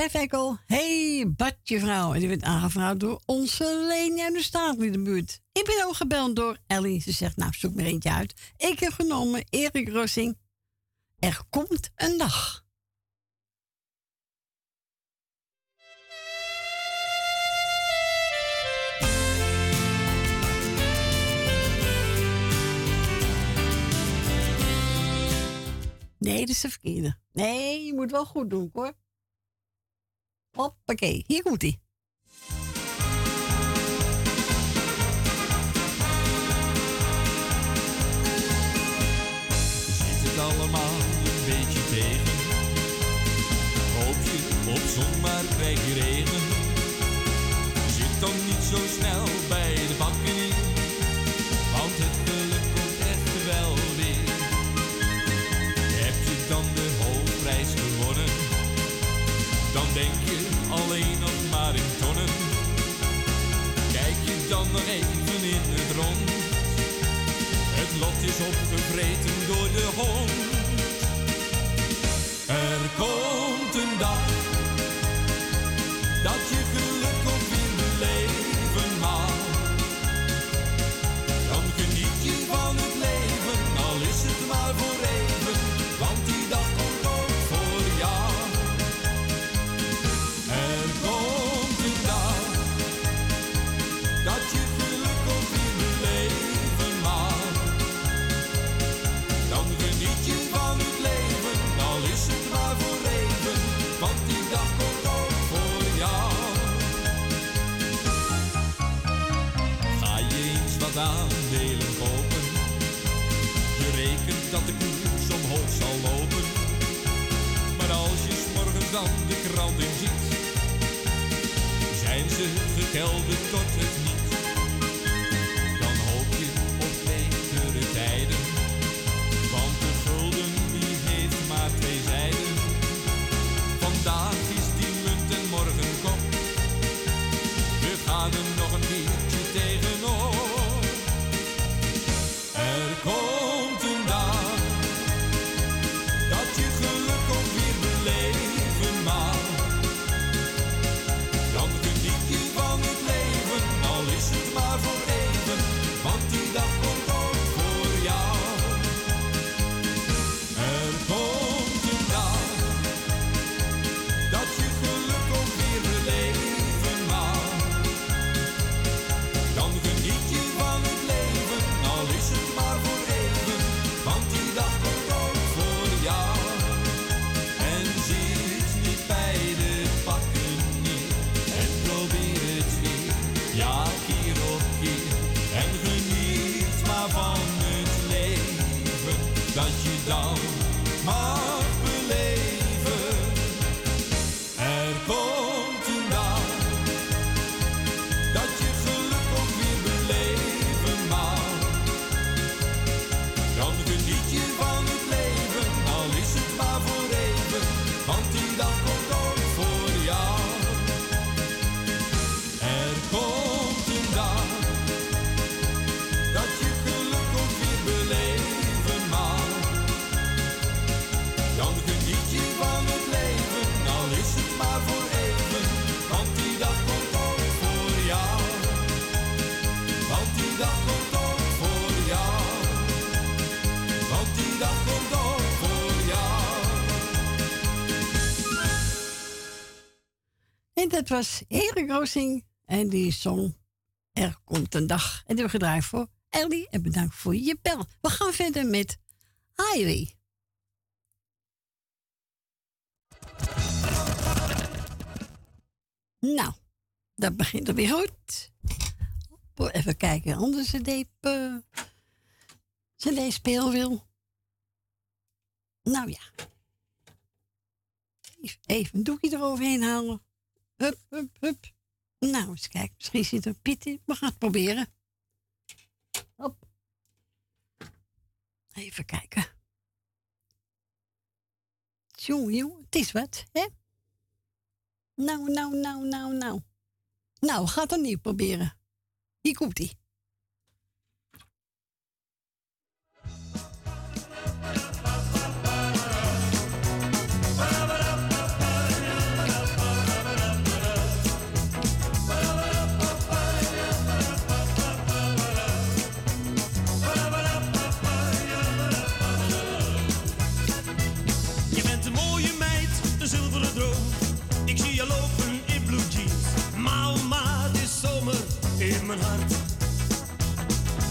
Stef hey, badjevrouw. En die werd aangevraagd door onze Leni uit de Staatliedenbuurt. Ik ben ook gebeld door Ellie. Ze zegt, nou, zoek maar eentje uit. Ik heb genomen Erik Rossing. Er komt een dag. Nee, dat is de verkeerde. Nee, je moet wel goed doen, hoor. Hoppakee, hier komt ie. allemaal een beetje tegen. Hoop je op zon, krijg je regen. Zit dan niet zo snel bij de bakken in, want het geluk komt echt wel weer. Heb je dan de dan denk je alleen nog maar in tonnen. Kijk je dan nog even in het rond, het lot is opgevreten door de hond. Er komt een dag dat je was Erik Roosing en die zong Er komt een dag. En die we gedraaid voor Ellie en bedankt voor je bel. We gaan verder met Heidi. Nou, dat begint er weer goed. Even kijken, andere cd, uh, cd speelwiel. Nou ja. Even een doekje eroverheen halen. Hup, hup, hup. Nou, eens kijken. Misschien zit er Piet in. We gaan het proberen. Hop. Even kijken. Jongen, het is wat, hè? Nou, nou, nou, nou, nou. Nou, we gaan het opnieuw proberen. Hier komt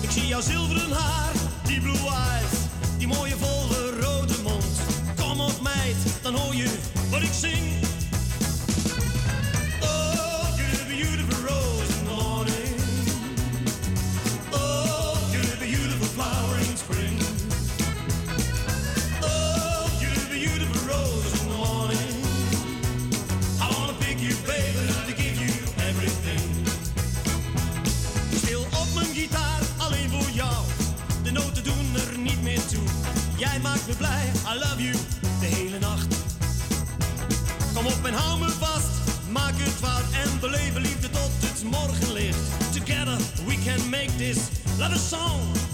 Ik zie jouw zilveren haar, die blue eyes, die mooie volle rode mond. Kom op meid, dan hoor je wat ik zing. me blij. I love you, de hele nacht. Kom op en hou me vast. Maak het waar en beleven liefde tot het morgenlicht. Together we can make this love a song.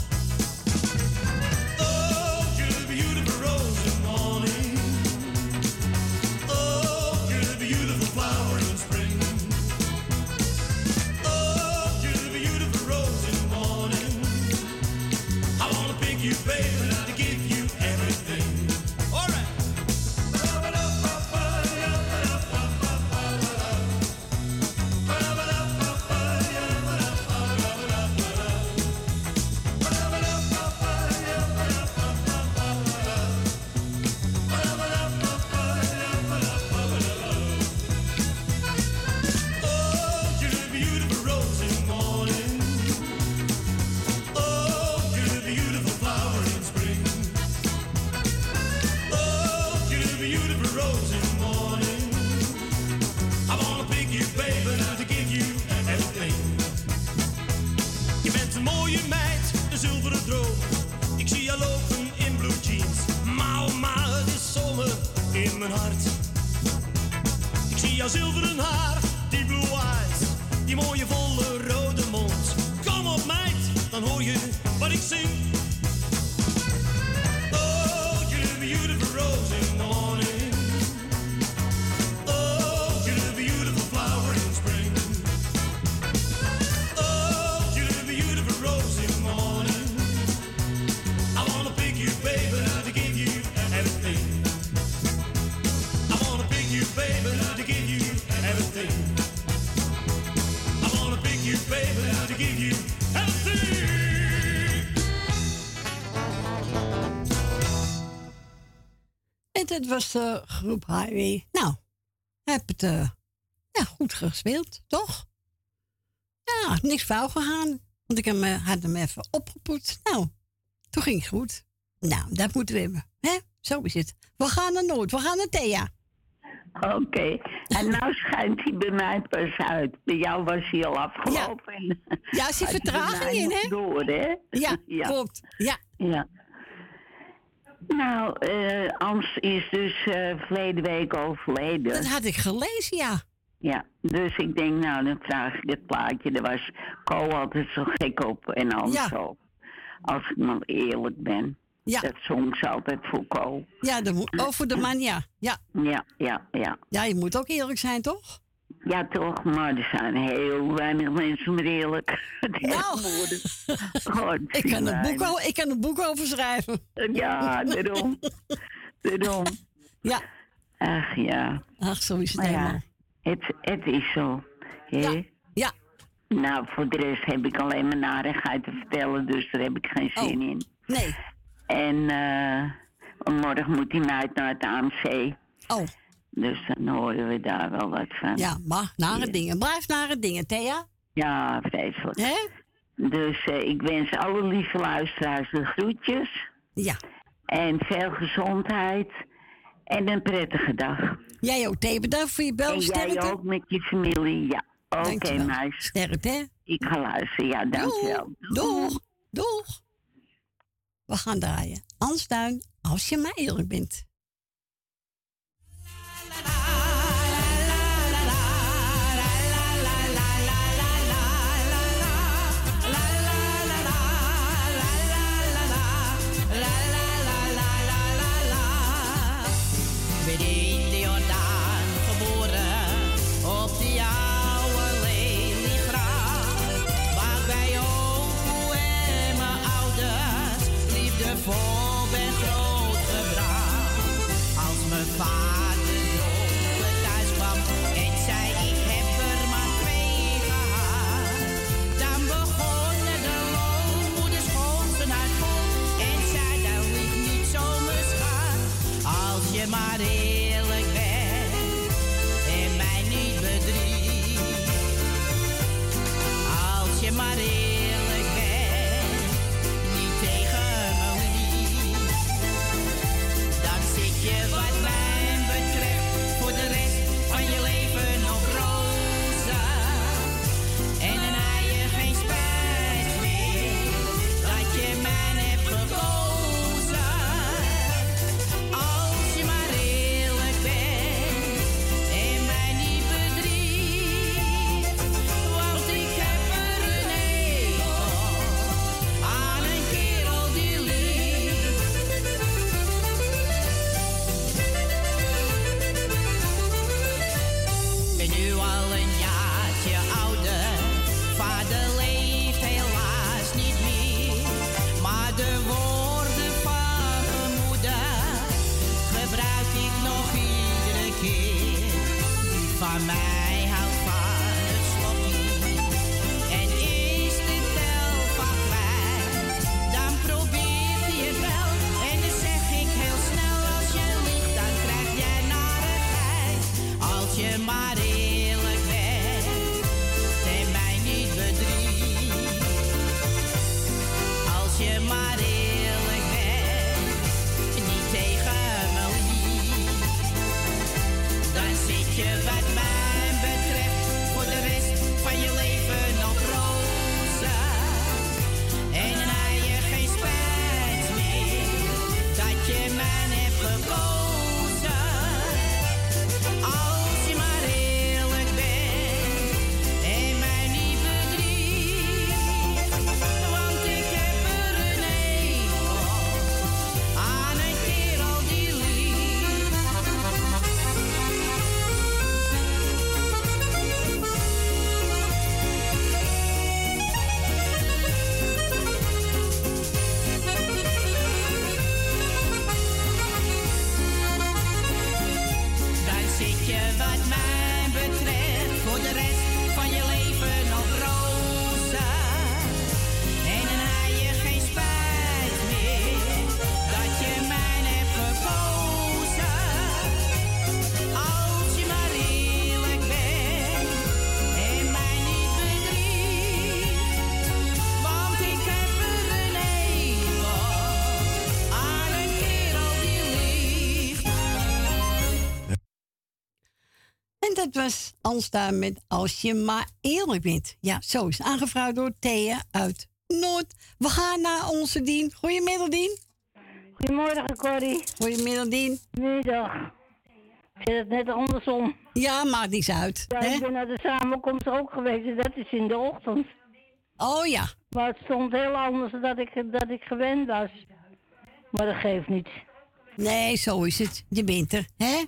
Dat was de groep Highway. Nou, heb het eh, ja, goed gespeeld, toch? Ja, niks fout gegaan. Want ik heb me, had hem even opgepoetst. Nou, toen ging het goed. Nou, dat moeten we hebben. Hè? Zo is het. We gaan naar Noord, we gaan naar Thea. Oké, en nou schijnt hij bij mij pas uit. Bij jou was hij al afgelopen. Ja, je bij vertraging in, hè? Door, hè? Ja, klopt. Ja. ja. Nou, eh Ans is dus eh verleden week overleden. Dat had ik gelezen, ja. Ja, dus ik denk, nou, dan vraag ik het plaatje. Daar was Co altijd zo gek op en Ans Ja. ook. Als ik maar eerlijk ben. Ja. Dat zong ze altijd voor Co. Ja, de, mo- oh, voor de man, ja. ja. Ja, ja, ja. Ja, je moet ook eerlijk zijn, toch? Ja, toch, maar er zijn heel weinig mensen meer eerlijk. Nou, God, ik, kan een boek, weinig. o- ik kan een boek over schrijven. Ja, daarom. daarom. Ja. Ach ja. Ach, zo is het Maar helemaal. ja, het, het is zo. Ja, ja. Nou, voor de rest heb ik alleen maar narigheid te vertellen, dus daar heb ik geen zin in. Oh, Nee. En eh, morgen moet meid naar het AMC. Oh. Dus dan horen we daar wel wat van. Ja, maar nare dingen. Blijf nare dingen, Thea. Ja, vreselijk. Hè? Dus eh, ik wens alle lieve luisteraars de groetjes. Ja. En veel gezondheid. En een prettige dag. Jij ook, Thea. Bedankt voor je bel. En jij ook met je familie. Ja, oké Dankjewel. meis. Sterkte, hè? Ik ga luisteren. Ja, dankjewel. Doeg. Doeg. We gaan draaien. Anstuin, als je maar eerlijk bent. Alsta met Als je maar eerlijk bent. Ja, zo is het aangevraagd door Thea uit Noord. We gaan naar onze Dien. Goedemiddag, Dien. Goedemorgen, Corrie. Goedemiddag, Dien. Middag. Ik zit het net andersom. Ja, maakt niets uit. Ja, hè? ik ben naar de samenkomst ook geweest en dat is in de ochtend. Oh ja. Maar het stond heel anders dan dat ik, dat ik gewend was. Maar dat geeft niet. Nee, zo is het. Je bent er, hè?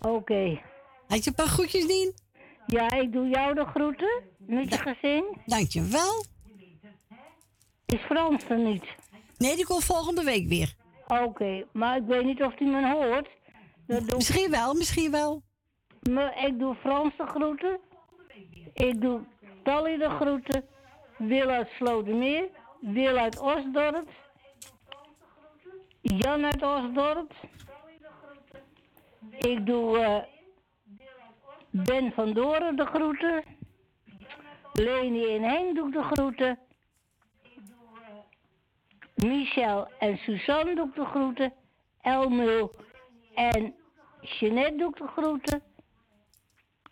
Oké. Had je een paar groetjes, Dien? Ja, ik doe jou de groeten met je gezin. Dankjewel. Is Frans er niet? Nee, die komt volgende week weer. Oké, maar ik weet niet of hij me hoort. Dat doe... Misschien wel, misschien wel. Maar ik doe Frans de groeten. Ik doe Tally de groeten. Wil uit Slotermeer. Wil uit Osdorp. Jan uit Osdorp. Ik doe eh, Ben van Doren de groeten. Leni en Henk doe ik de groeten. Michel en Suzanne doe ik de groeten. Elmul en Jeanette doe ik de groeten.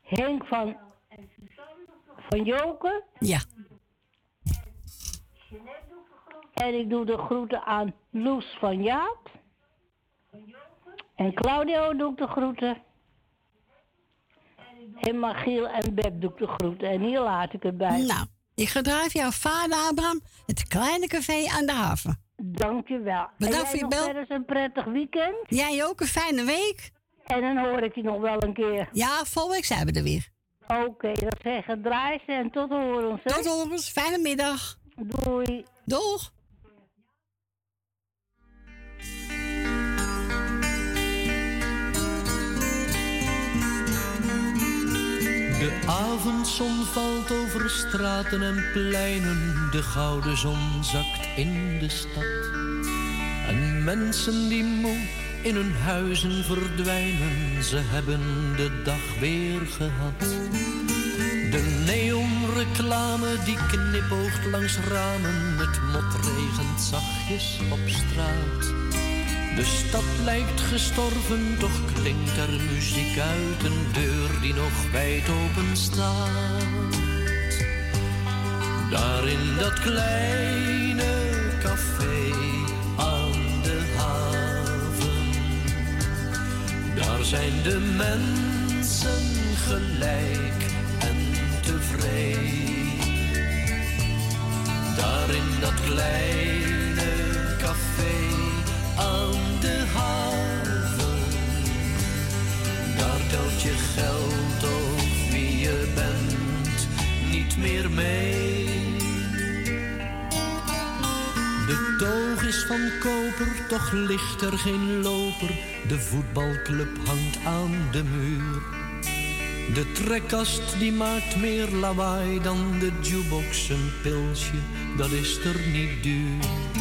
Henk van, van Joken. Ja. En ik doe de groeten aan Loes van Jaap. En Claudio doe ik de groeten. En Magiel en Beb doe ik de groeten. En hier laat ik het bij. Nou, ik gedrijf jouw vader Abraham het kleine café aan de haven. Dankjewel. Bedankt voor je bel. verder een prettig weekend. Jij ook een fijne week. En dan hoor ik je nog wel een keer. Ja, volgende week zijn we er weer. Oké, dat zeggen draai ze en tot horens. hè? Tot horens, fijne middag. Doei. Doeg. De avondzon valt over straten en pleinen, de gouden zon zakt in de stad. En mensen die moe in hun huizen verdwijnen, ze hebben de dag weer gehad. De neonreclame die knipoogt langs ramen, het mot regent zachtjes op straat. De stad lijkt gestorven, toch klinkt er muziek uit een deur die nog wijd open staat. Daar in dat kleine café aan de haven, daar zijn de mensen gelijk en tevreden. Daar in dat kleine café aan telt je geld of wie niet meer mee. De toog is van koper, toch ligt er geen loper. De voetbalclub hangt aan de muur. De trekkast die maakt meer lawaai dan de jukebox. Een pilsje, dat is er niet duur.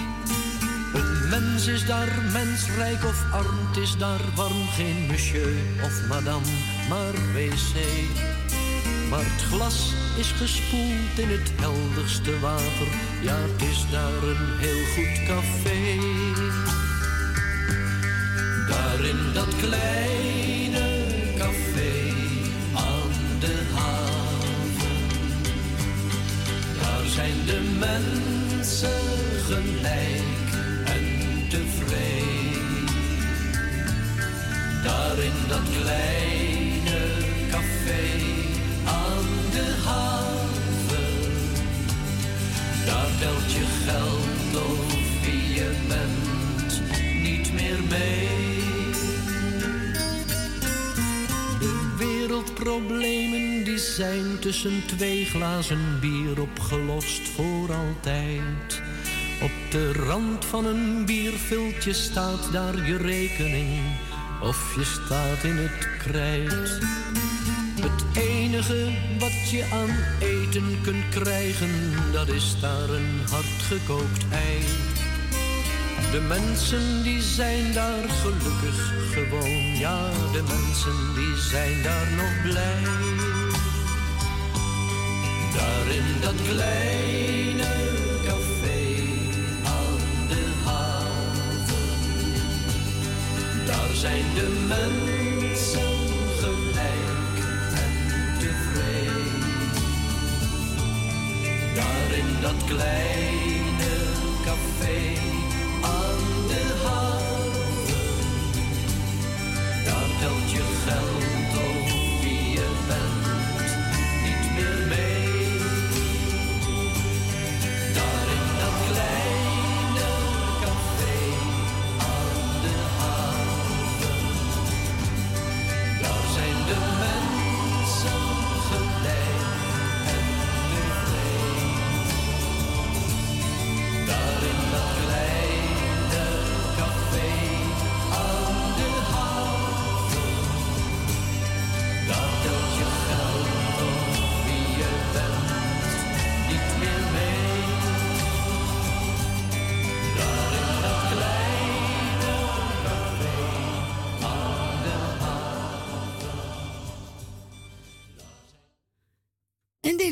Mens is daar mensrijk of arm, het is daar warm. Geen monsieur of madame, maar wc. Maar het glas is gespoeld in het helderste water. Ja, het is daar een heel goed café. Daar in dat kleine café aan de haven. Daar zijn de mensen gelijk Daar in dat kleine café aan de haven. Daar telt je geld of je bent niet meer mee. De wereldproblemen die zijn tussen twee glazen bier opgelost voor altijd. Op de rand van een bierviltje staat daar je rekening of je staat in het krijt. Het enige wat je aan eten kunt krijgen, dat is daar een hardgekookt ei. De mensen die zijn daar gelukkig gewoon, ja, de mensen die zijn daar nog blij. Daar in dat kleine daar zijn de mensen gelijk en tevreden. Daar in dat kleine café aan de haven, daar telt je geld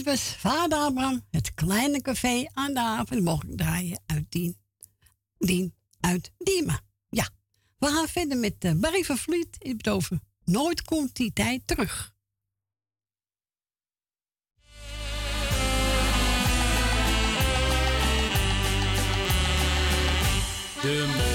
was Vader Abraham, het kleine café aan de haven. Ik draaien uit Dien. Dien uit Diemen. Ja, we gaan verder met uh, Barry van Vliet. Heb het Nooit komt die tijd terug. De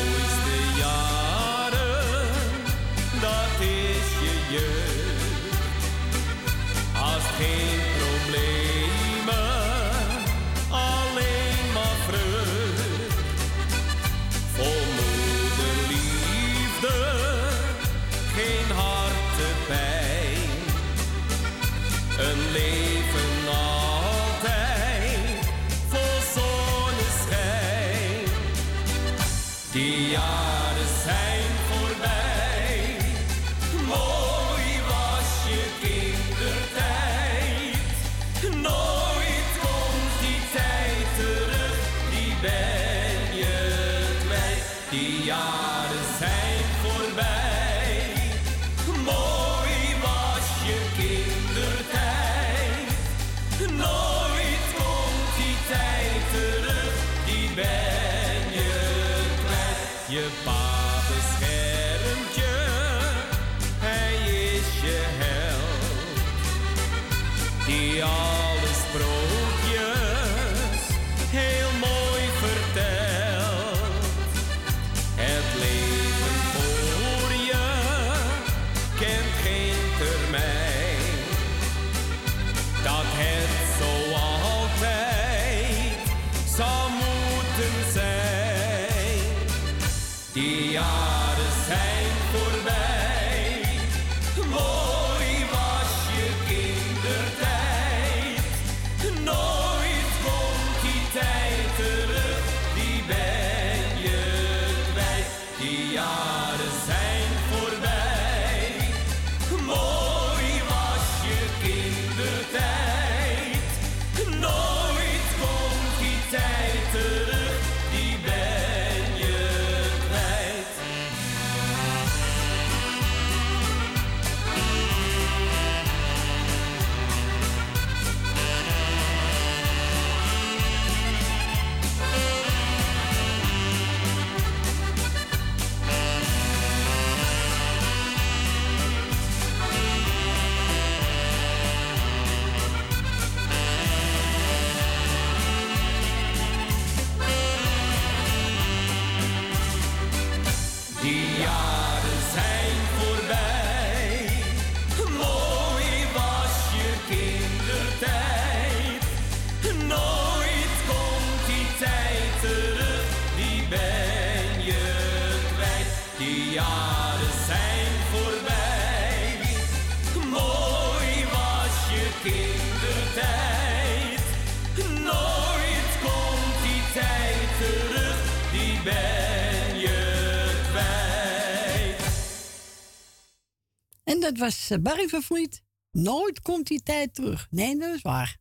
dat was eh, Barry Vervliet. Nooit komt die tijd terug. Nee, dat is waar.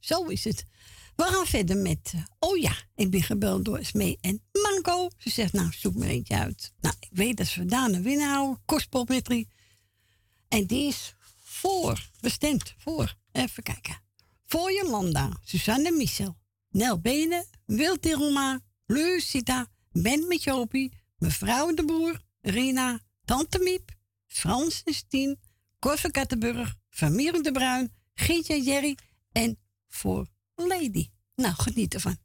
Zo is het. We gaan verder met. Eh, oh ja, ik ben gebeld door Smee en Manco. Ze zegt, nou, zoek me eentje uit. Nou, ik weet dat ze vandaan een winnaar houden. Kostpopmetrie. En die is voor. Bestemd voor. Even kijken. Voor Jolanda, Suzanne Michel, Nel Benen, Wil Tiroma, Lucita, Ben Michopie, Mevrouw de Boer, Rina, Tante Miep, Frans Tien, Kattenburg, Van Mieren de Bruin, Gietje Jerry en voor Lady. Nou, geniet ervan.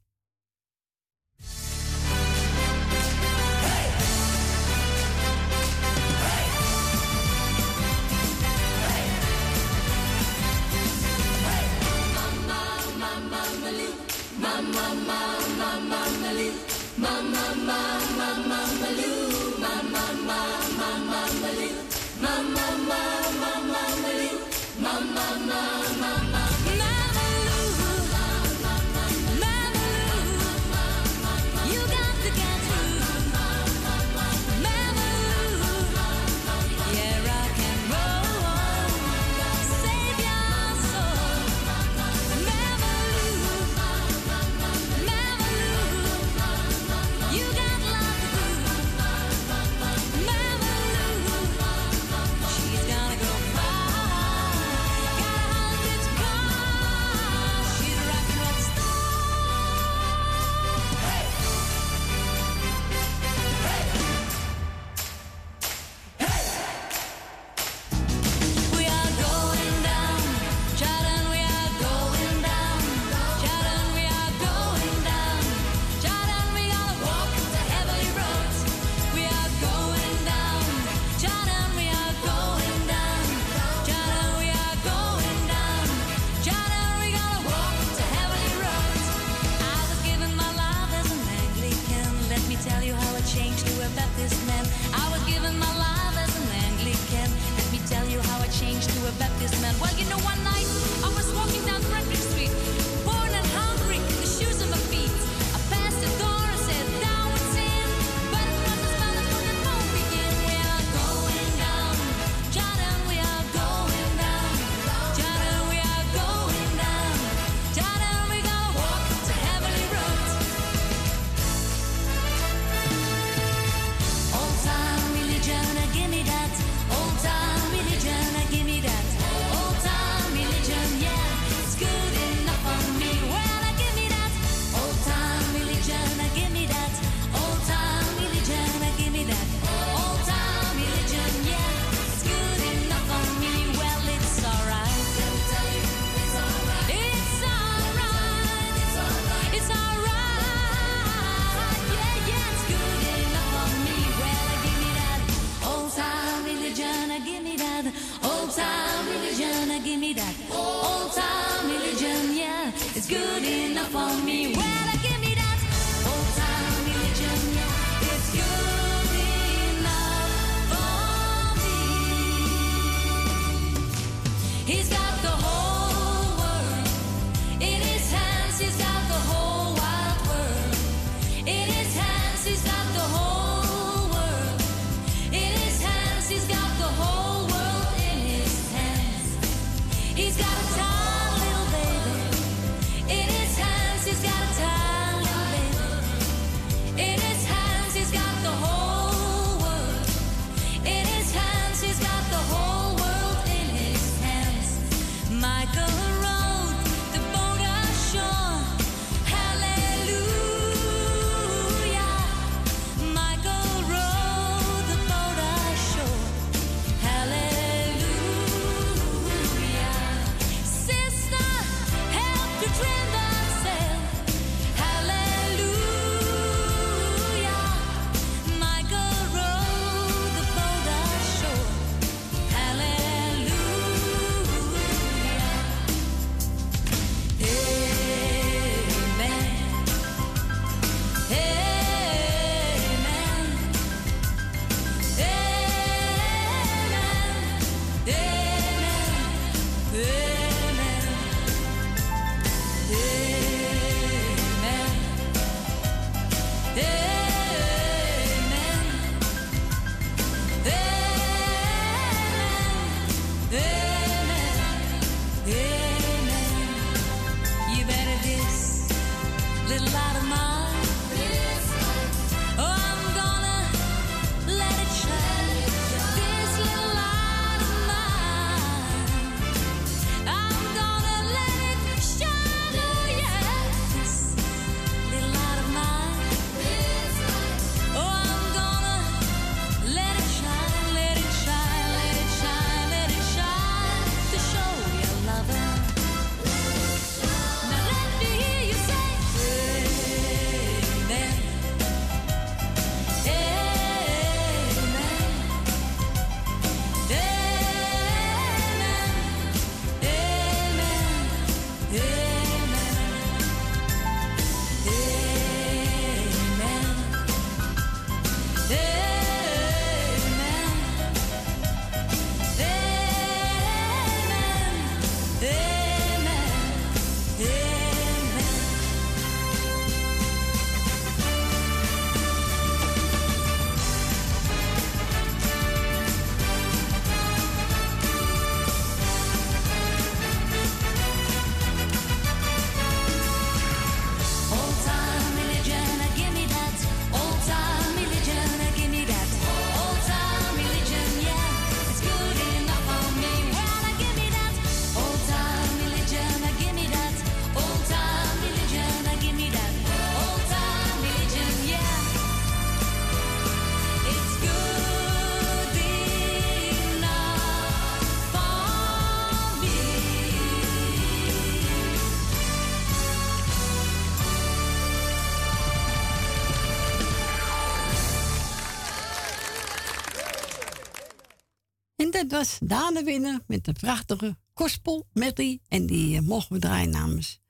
Dat was Daan winnen met de prachtige gospel medley. En die eh, mogen we draaien namens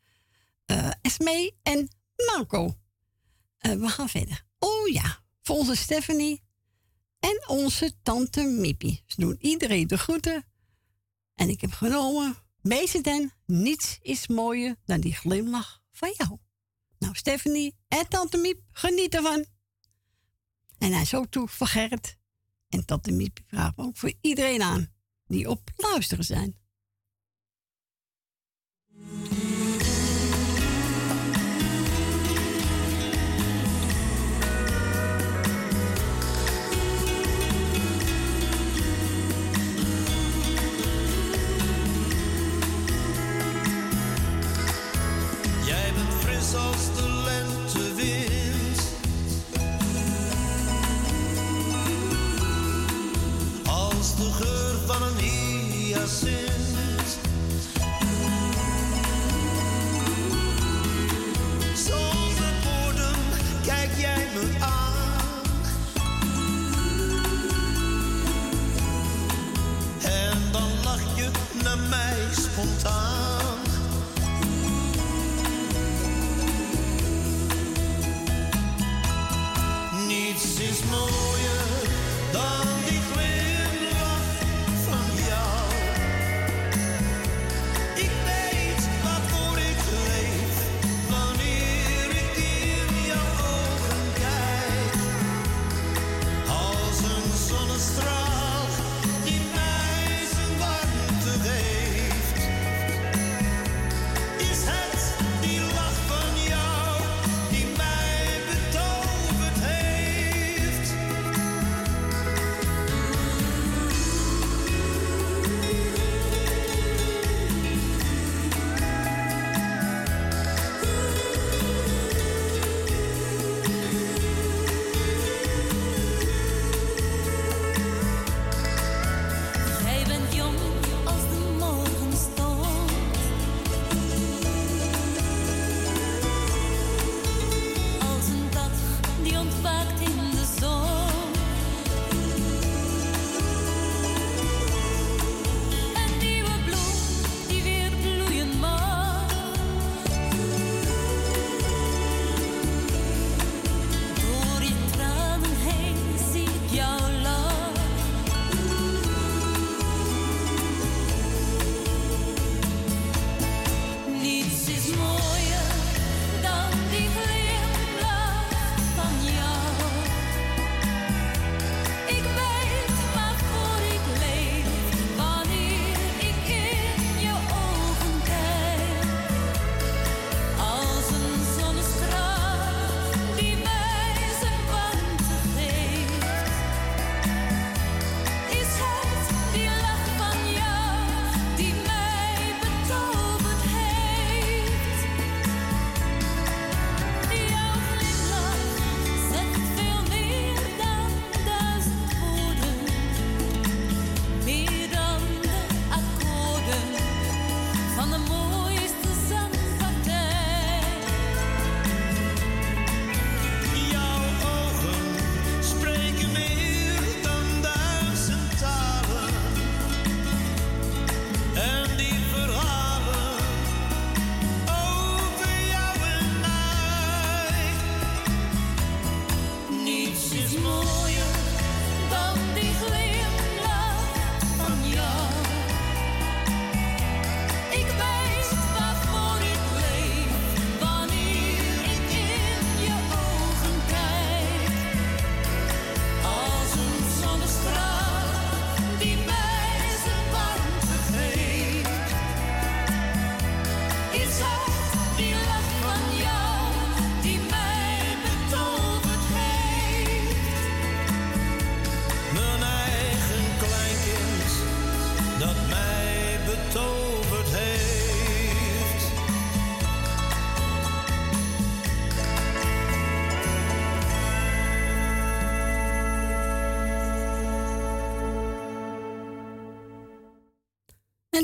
eh Esmee en Marco. Eh, we gaan verder. Oh ja, voor onze Stephanie en onze tante Mippie. Ze doen iedereen de groeten. En ik heb genomen, meeste den, niets is mooier dan die glimlach van jou. Nou, Stephanie en tante Miep, geniet ervan. En hij is ook toe voor Gerrit. En tante Miep vraagt ook voor iedereen aan die op luisteren zijn. Jij bent fris als de Als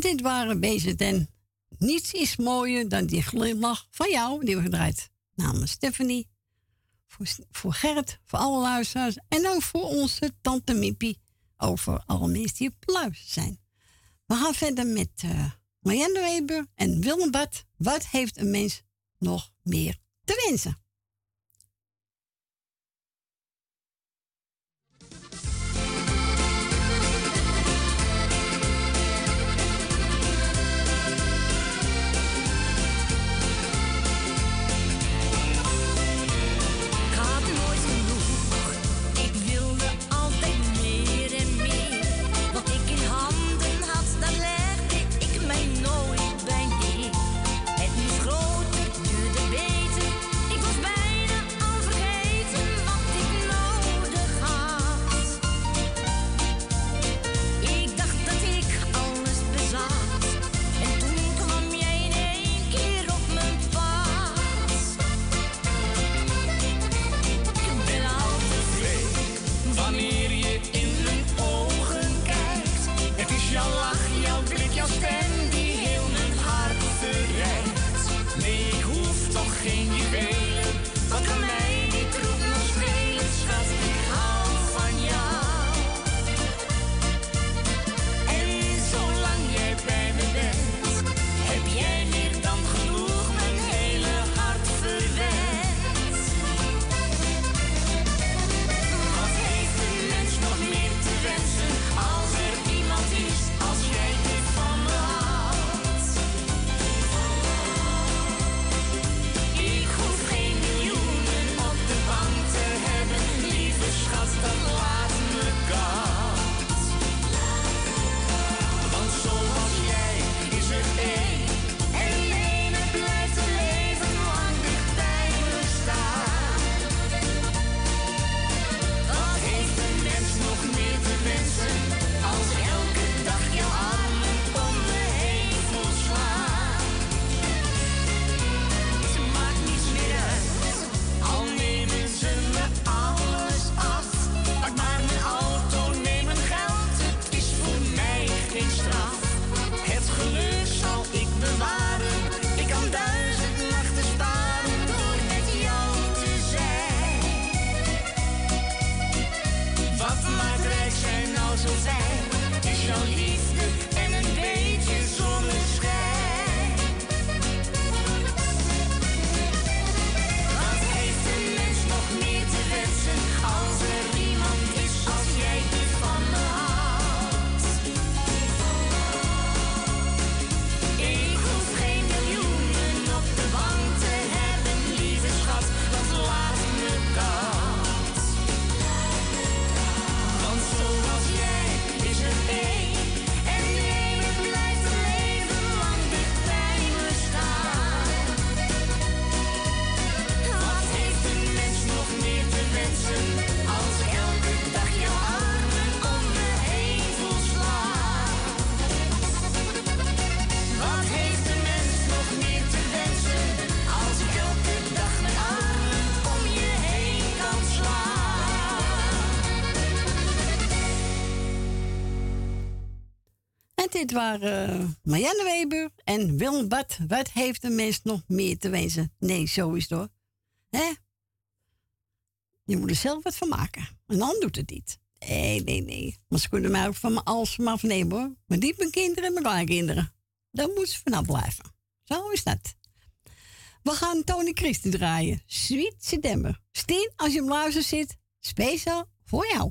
dit waren BZN. Niets is mooier dan die glimlach van jou, die we gedraaid. Namens Stephanie, voor, voor Gerrit, voor alle luisteraars en ook voor onze tante Mippie. over alle mensen die op zijn. We gaan verder met eh, uh, Marianne Weber en Willem Bart. Wat heeft een mens nog meer te wensen? dit waren eh, Marianne Weber en Willem Bart. Wat heeft een mens nog meer te wezen? Nee, zo is hoor. Je moet er zelf wat van maken. En dan doet het niet. Nee, nee, nee. Maar ze kunnen mij ook van mijn afnemen hoor. Maar niet mijn kinderen en mijn kleinkinderen. Dan moeten ze vanaf blijven. Zo is dat. We gaan Tony Christie draaien. Sweet September. Steen, als je hem luistert zit, speciaal voor jou.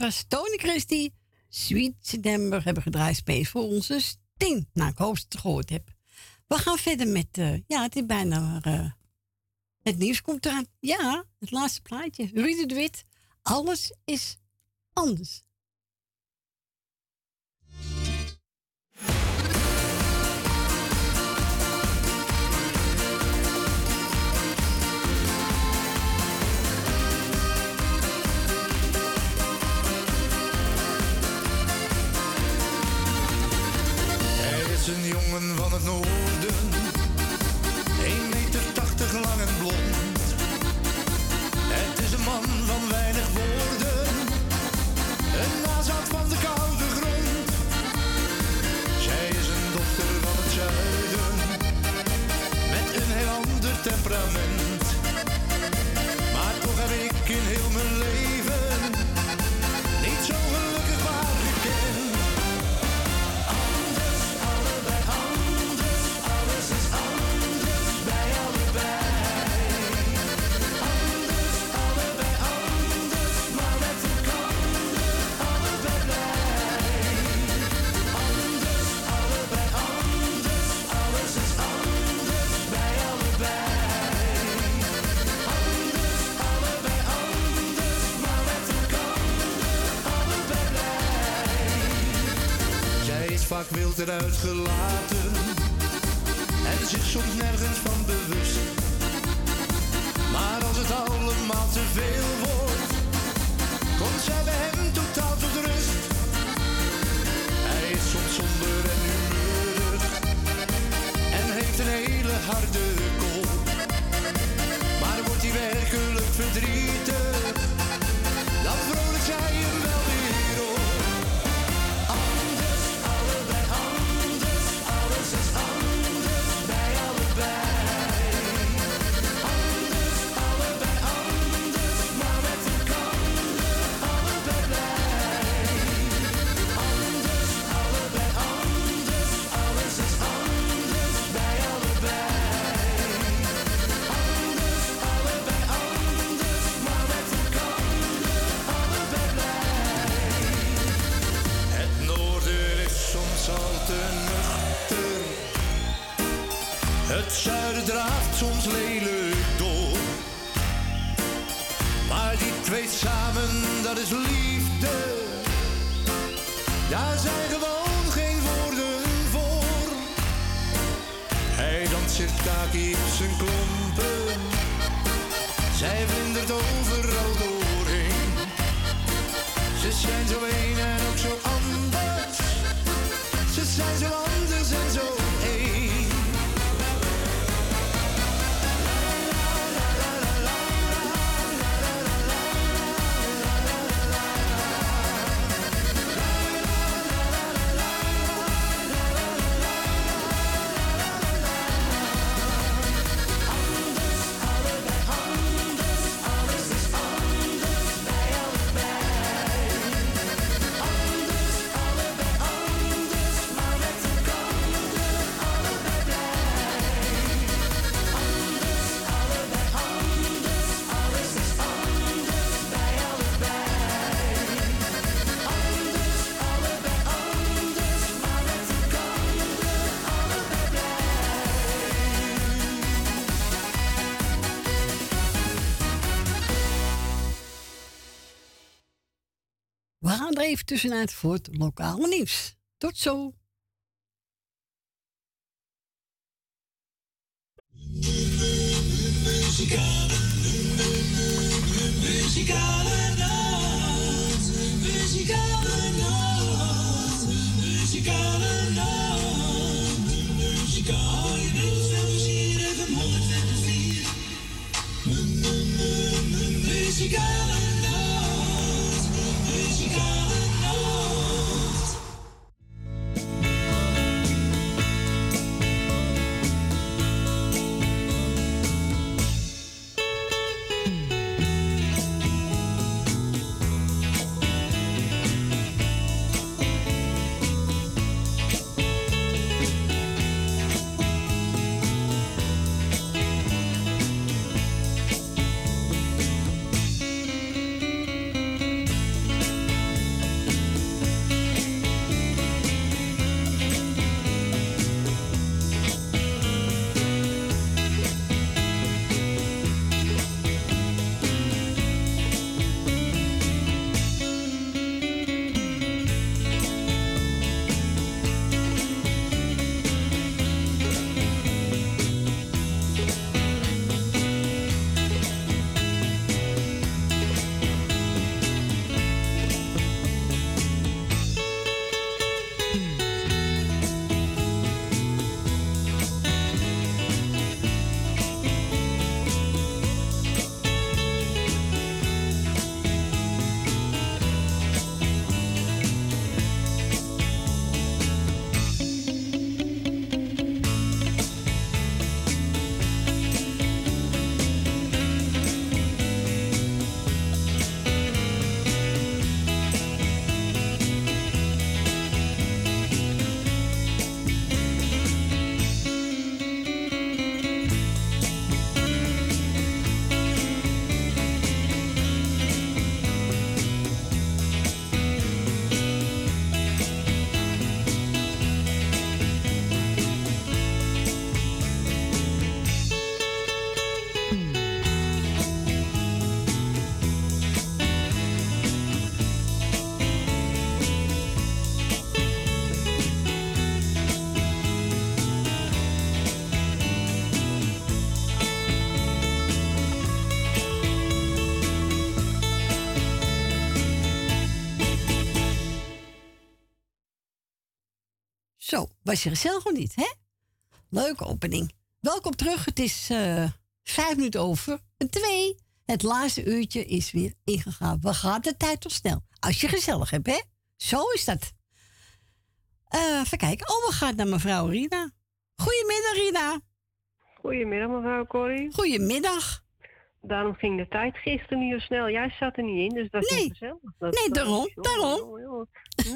Was Tony Christie. Sweet September hebben gedraaid space voor onze Sting. Nou, ik hoop dat het gehoord hebt. We gaan verder met, eh, ja, het is bijna, eh, het nieuws komt eraan. Ja, het laatste plaatje. Ruud de Wit, alles is anders. Een jongen van het noorden, 1 meter 80 lang en blond. Het is een man van weinig woorden, een nazaat van de koude grond. Zij is een dochter van het zuiden, met een heel ander temperament. Vaak wild eruit gelaten en zich soms nergens van bewust. Maar als het allemaal te veel wordt, komt zij bij hem totaal tot rust. Hij is soms somber en humeurig en heeft een hele harde kop. Maar wordt hij werkelijk verdrietig, soms lelijk door. Maar die twee samen, dat is liefde. Daar zijn gewoon geen woorden voor. Hij danst circaki op zijn klompen. Zij vlindert overal doorheen. Ze zijn zo een en ook zo anders. Ze zijn zo tussenuit voor het lokale nieuws. Tot zo. Was je gezellig of niet, hè? Leuke opening. Welkom terug. Het is eh, vijf minuten over twee. Het laatste uurtje is weer ingegaan. We gaan de tijd toch snel. Als je gezellig hebt, hè? Zo is dat. Eh, even kijken. Oh, we gaan naar mevrouw Rina. Goedemiddag, Rina. Goedemiddag, mevrouw Corrie. Goedemiddag. Daarom ging de tijd gisteren niet zo snel. Jij zat er niet in, dus dat is Nee. niet gezellig. Dat Nee, daarom, daarom.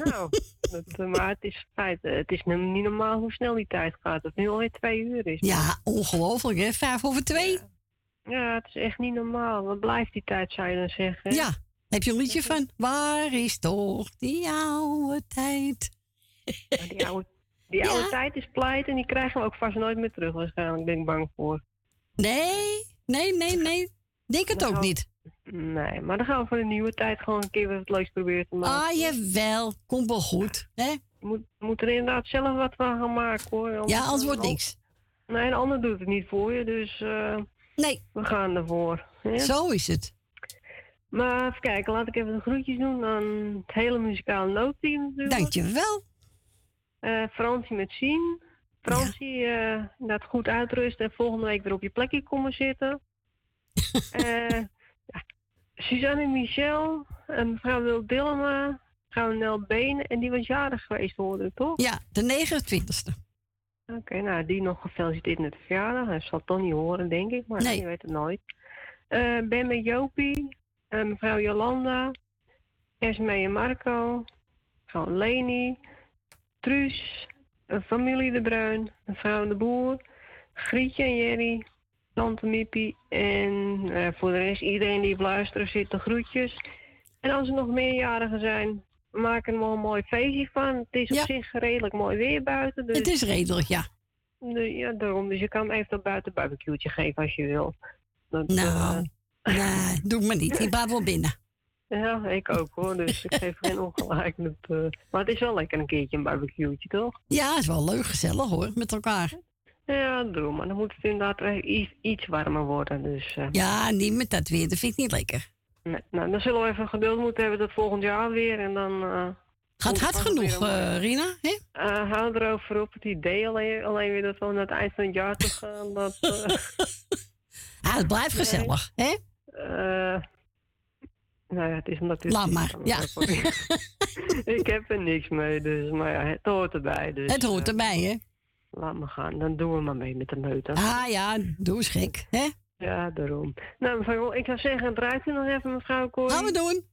Nou, dat, eh, maar het is feit. eh, Het is niet normaal hoe snel die tijd gaat. Dat het nu alweer twee uur is. Ja, ongelooflijk, hè? Vijf over twee. Ja, het is echt niet normaal. Wat blijft die tijd, zou je dan zeggen? Ja. Heb je een liedje van? Waar is toch die oude tijd? Die oude, die oude tijd is pleit en die krijgen we ook vast nooit meer terug waarschijnlijk. Ben ik bang voor. Nee, nee, nee, nee. Denk het Dan ook niet. Nee, maar dan gaan we voor de nieuwe tijd gewoon een keer het leuks proberen te maken. Ah, jawel. Komt wel goed, hè? Moet, moet er inderdaad zelf wat van gaan maken hoor. Ja, anders wordt niks. Nee, een ander doet het niet voor je, dus eh, nee. we gaan ervoor. Zo is het. Maar even kijken, laat ik even de groetjes doen aan het hele muzikale noodteam natuurlijk. Dankjewel. Eh Fransie met Sien. Fransie, eh inderdaad goed uitrusten en volgende week weer op je plekje komen zitten. Eh, ja. Suzanne Michel, en mevrouw Wil Dillema, mevrouw Nel Been, en die was jarig geweest hoorde ik, toch? Ja, de 29ste. Oké, nou, die nog gefeliciteerd met de verjaardag. Hij zal toch niet horen, denk ik, maar Nee. je weet het nooit. Eh, ben met Jopie, eh, mevrouw Jolanda, Esme en Marco, mevrouw Leni, Truus, familie De Bruin, mevrouw De Boer, Grietje en Jerry, tante Miepie en eh, voor de rest iedereen die op luisteren zit de groetjes. En als er nog meerjarigen zijn, maken we er een mooi feestje van. Het is op zich redelijk mooi weer buiten. Dus Het is redelijk, ja. ja, daarom. Dus je kan even buiten een barbecue'tje geven als je wil. Dat, Nou, eh, nee, doe maar niet. Die baat wel binnen. Ja, ik ook hoor, dus ik geef geen ongelijk. Dat, eh, Maar het is wel lekker een keertje een barbecueetje, toch? Ja, is wel leuk, gezellig hoor, met elkaar. Ja, daarom. Maar dan moet het inderdaad iets, iets warmer worden. Dus, eh, Ja, niet met dat weer, dat vind ik niet lekker. nee. nou, dan zullen we even geduld moeten hebben tot volgend jaar weer. En dan, eh, Gaat hard genoeg, eh, Rina? Hè? Eh, hou erover op, het idee alleen, alleen weer dat we naar het eind van het jaar toe gaan. Dat, Ah, het blijft gezellig, hè? nou ja, het is omdat het Laat is, maar, ja. ik heb er niks mee, dus, maar ja, het hoort erbij. Dus, Het hoort erbij, hè? Laat maar gaan, dan doen we maar mee met de meute. Ah ja, doe eens gek, hè? Ja, daarom. Nou, mevrouw, ik zou zeggen, draait u nog even, mevrouw Corrie. Gaan we doen.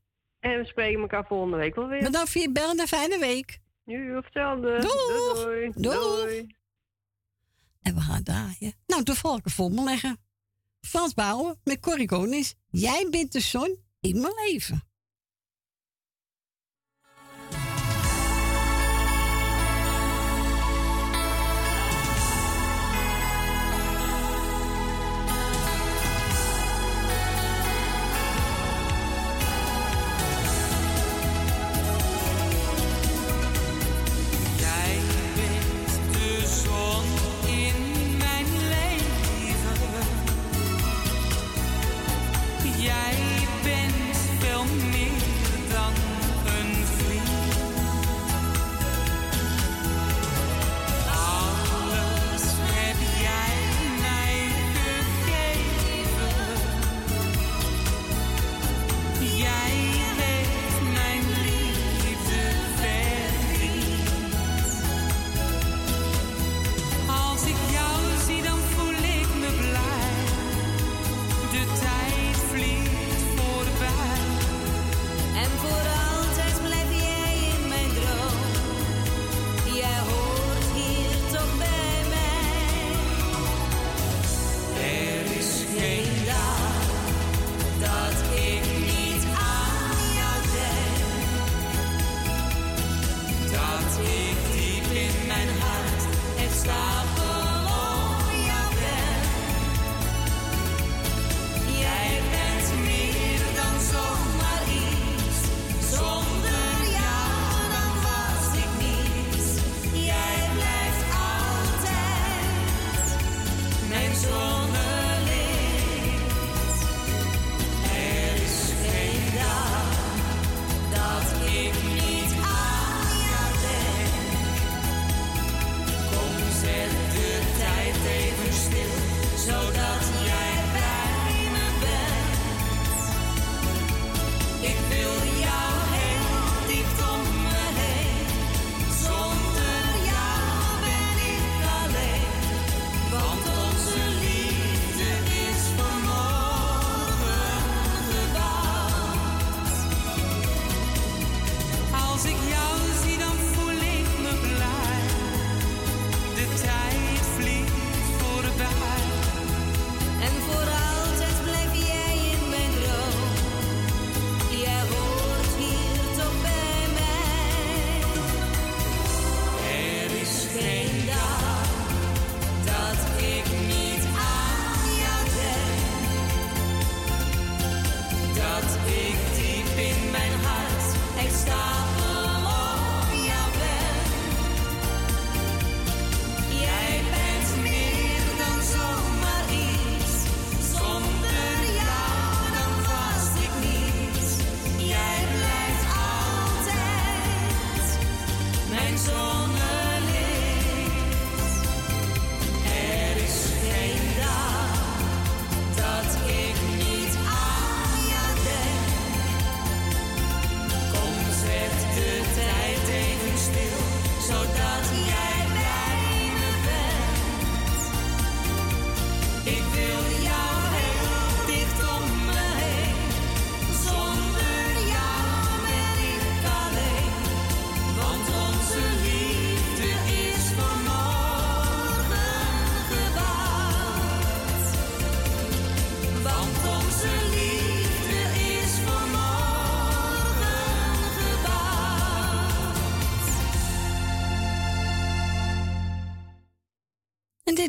En we spreken elkaar volgende week wel weer. Bedankt voor je bellen en een fijne week. Nu, hetzelfde. Doeg. Doei. Doei. En we gaan draaien. Nou, de volken voor me leggen. Frans Bouwen met Corrie Konings. Jij bent de zon in mijn leven.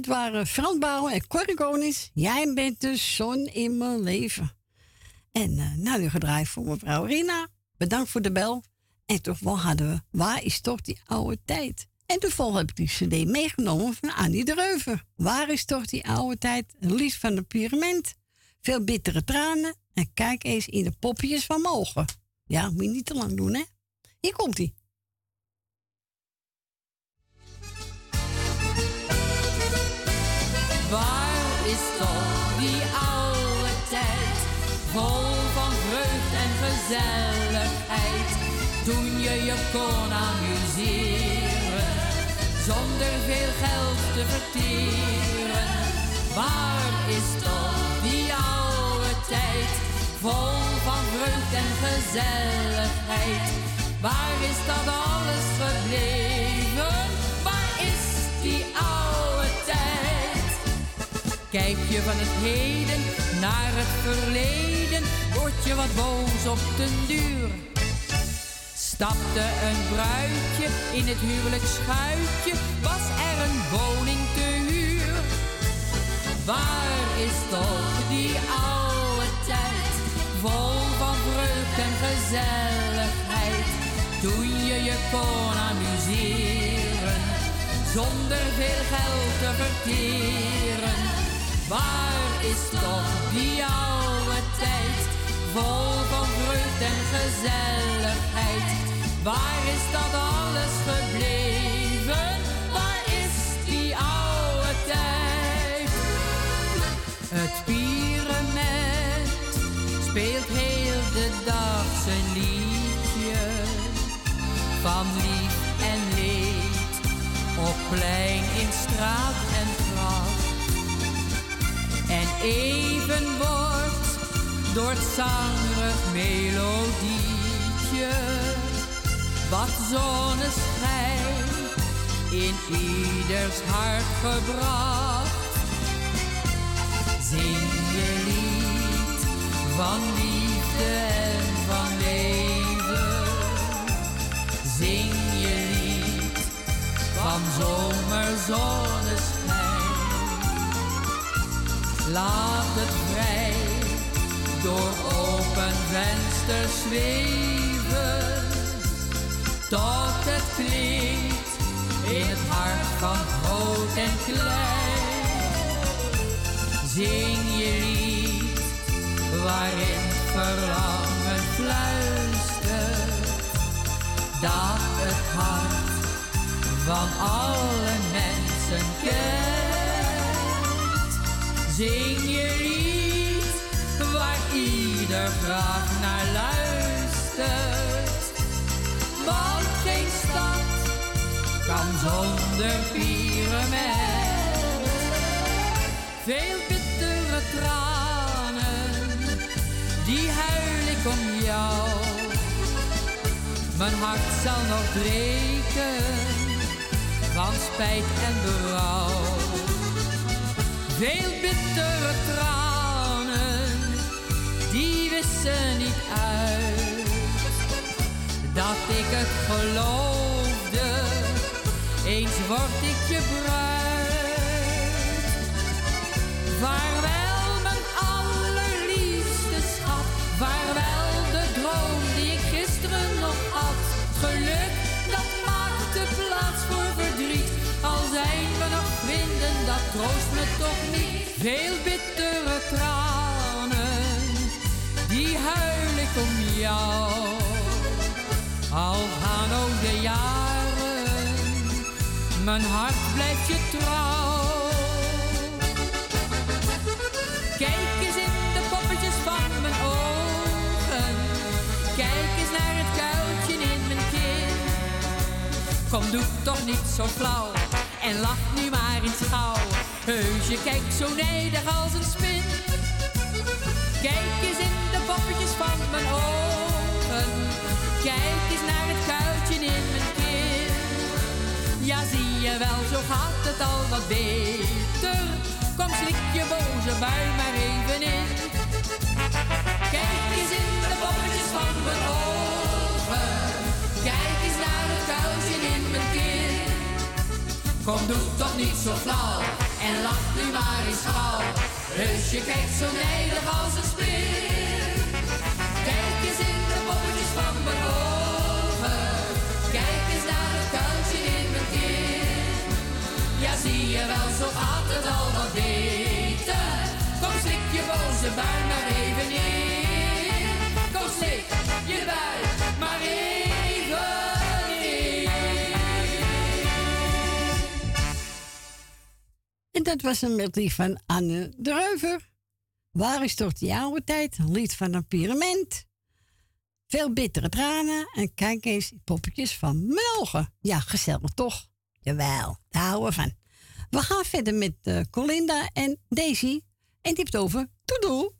Waren Frans Bouwen en Corrie. Jij bent de zon in mijn leven. En eh, nou, nu gedraaid voor mevrouw Rina. Bedankt voor de bel. En toch wel hadden we, waar is toch die oude tijd? En toevallig heb ik die cd meegenomen van Annie de Reuver. Waar is toch die oude tijd? Een van de pyramid. Veel bittere tranen. En kijk eens in de popjes van mogen. Ja, moet je niet te lang doen, hè? Hier komt is toch die oude tijd, vol van vreugd en gezelligheid, toen je je kon amuseren, zonder veel geld te verteren. Waar is toch die oude tijd, vol van vreugd en gezelligheid, waar is dat alles gebleven? Kijk je van het heden naar het verleden, word je wat boos op den duur. Stapte een bruidje in het huwelijksschuitje, was er een woning te huur. Waar is toch die oude tijd, vol van vreugd en gezelligheid, toen je je kon amuseren, zonder veel geld te verteren. Waar is toch die oude tijd, vol van vreugd en gezelligheid? Waar is dat alles gebleven? Waar is die oude tijd? Het pyramid speelt heel de dag zijn liedje van lief en leed op plein in straat even wordt door het zangerig melodietje wat zonneschijn in ieders hart gebracht. Zing je lied van liefde en van leven. Zing je lied van zomerzonneschijn. Laat het vrij door open vensters zweven. Tot het klinkt in het hart van groot en klein. Zing je lied waarin verlangen fluistert. Dat het hart van alle mensen kent. Zing je lied waar ieder graag naar luistert. Want geen stad kan zonder pyramid. Veel bittere tranen, die huil ik om jou. Mijn hart zal nog breken van spijt en berouw. Veel bittere tranen, die wissen niet uit dat ik het geloofde. Eens word ik je bruid. Vaarwel, troost me toch niet. Veel bittere tranen, die huil ik om jou. Al gaan ook de jaren, mijn hart blijft je trouw. Kijk eens in de poppetjes van mijn ogen. Kijk eens naar het kuiltje in mijn kin. Kom, doe toch niet zo flauw en lach nu maar eens gauw. Heus, je kijkt zo nijdig als een spin. Kijk eens in de poppetjes van mijn ogen. Kijk eens naar het kuiltje in mijn kin. Ja, zie je wel, zo gaat het al wat beter. Kom, slik je boze bui maar even in. Kijk eens in de poppetjes van mijn ogen. Kijk eens naar het kuiltje in mijn kin. Kom, doe toch niet zo flauw en lach nu maar eens gauw. Heus, je kijkt zo nijdig als een spin. Kijk eens in de poppetjes van mijn. Kijk eens naar het kuiltje in mijn kin. Ja, zie je wel, zo gaat het al wat beter. Kom, slik je boze bui maar even in. Kom, slik je bui En dat was een melodie van Anne de Reuver. Waar is toch die oude tijd? Lied van een pyramid. Veel bittere tranen. En kijk eens, poppetjes van mijn ogen. Ja, gezellig toch? Jawel, daar houden we van. We gaan verder met eh, Colinda en Daisy. En die heeft over Toedoe.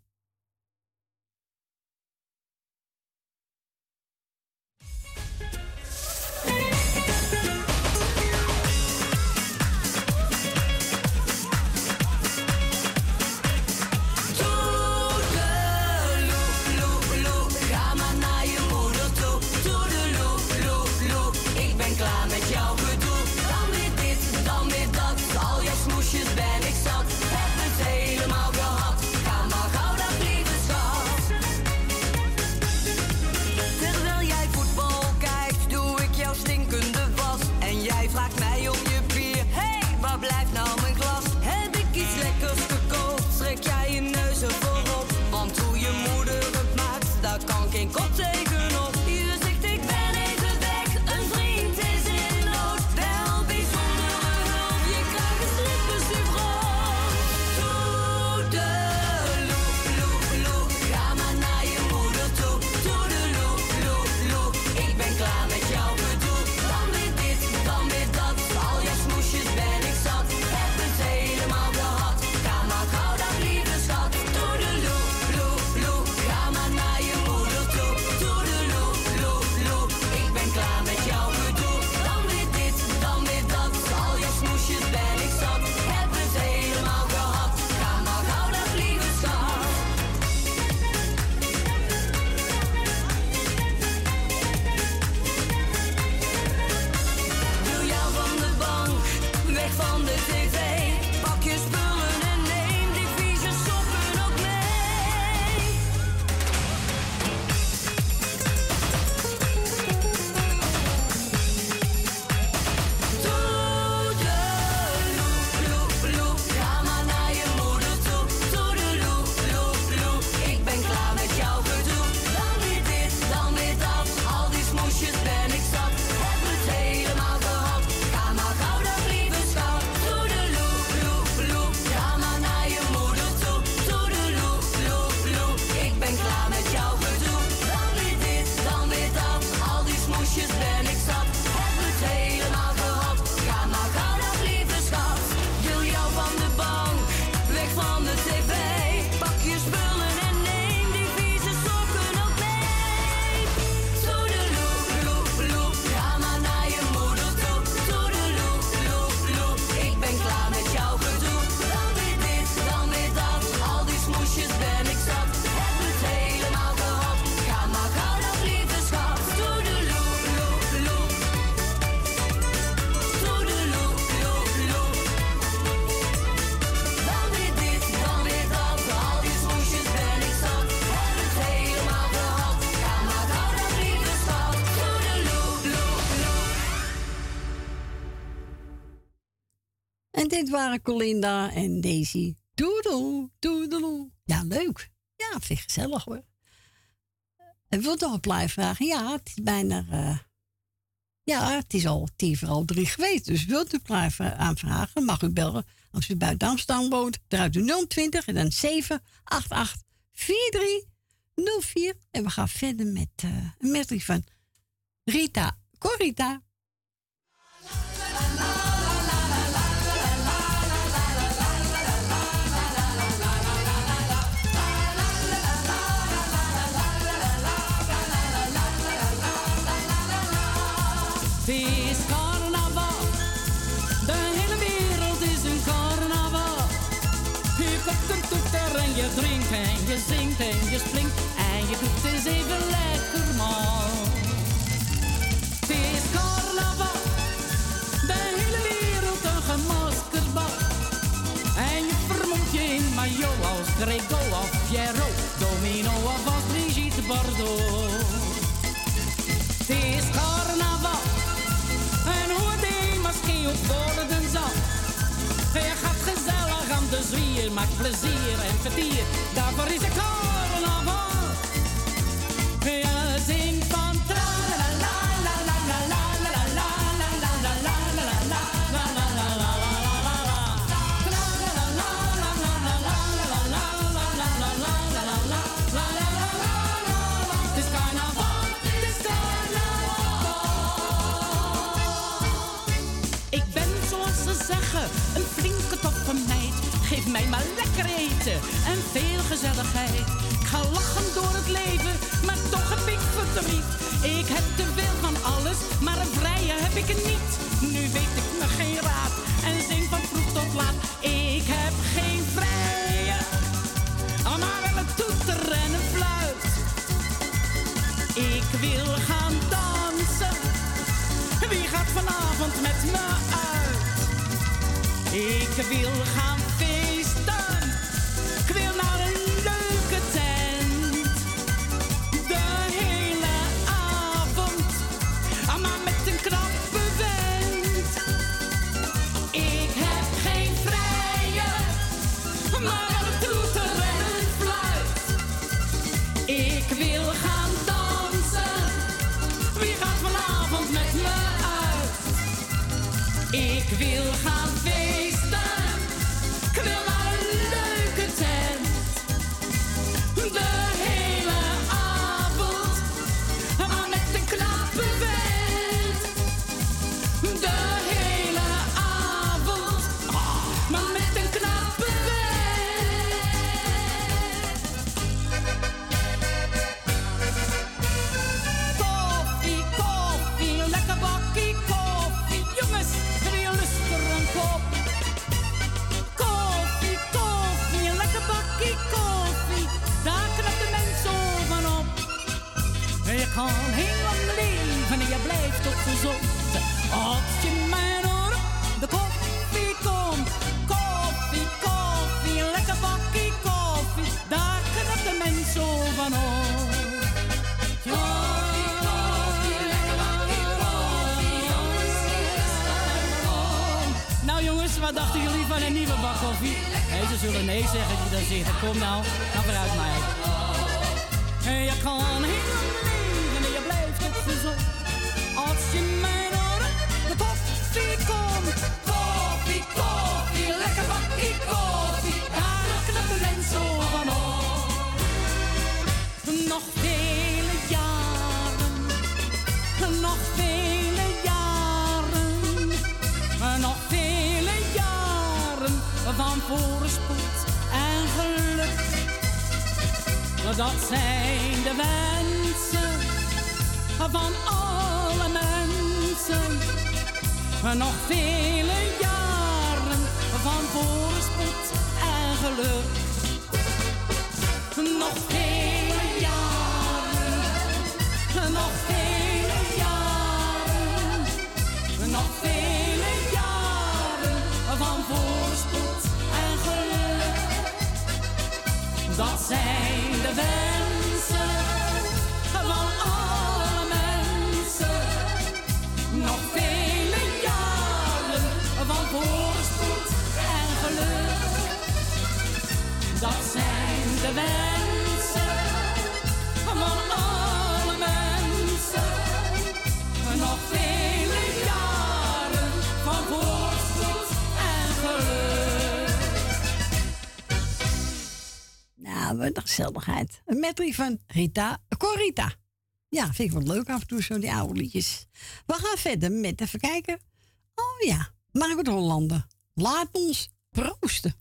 Dit waren Colinda en Daisy. Doedel, doedeloe. Ja, leuk. Ja, vind ik gezellig hoor. En wilt nog een plaat vragen? Ja, het is bijna... eh, ja, het is al tien voor al drie geweest. Dus wilt u een plaat vra- aanvragen, mag u bellen. Als u buiten Amsterdam woont, eruit u 020 en dan 788 4304. En we gaan verder met eh, een medley van Rita Corita. Het is carnaval, de hele wereld is een carnaval. Je koopt een toeter en je drinkt en je zingt en je springt en je doet eens even lekker mal. Het is carnaval, de hele wereld een gemaskerd. En je vermoedt je in maillot als Grégo of Pierrot, Domino of als Brigitte Bardot. Het worden zal. Je gaat gezellig aan de zwier, maakt plezier en vertier. Daarvoor is het carnaval. Ik heb te veel van alles, maar een vrije heb ik er niet. Nu weet ik me geen raad en zing van vroeg tot laat. Ik heb geen vrije, maar wel een toeter en een fluit. Ik wil gaan dansen. Wie gaat vanavond met me uit? Ik wil gaan feesten. Ik wil naar een feel zullen nee zeggen die dan zitten. Kom nou, dan vooruit mij. En je kan heel leven en je blijft het gezond. Als je mijn Dat zijn de wensen van alle mensen. Nog vele jaren van voorspoed en geluk. Nog zijn de wensen van alle mensen. Nog vele jaren van voorspoed en geluk. Dat zijn de wensen Wat een gezelligheid. Een medley van Rita, Corita. Ja, vind ik wel leuk af en toe zo, die oude liedjes. We gaan verder met, even kijken. Oh ja, Margot Hollander. Laat ons proosten.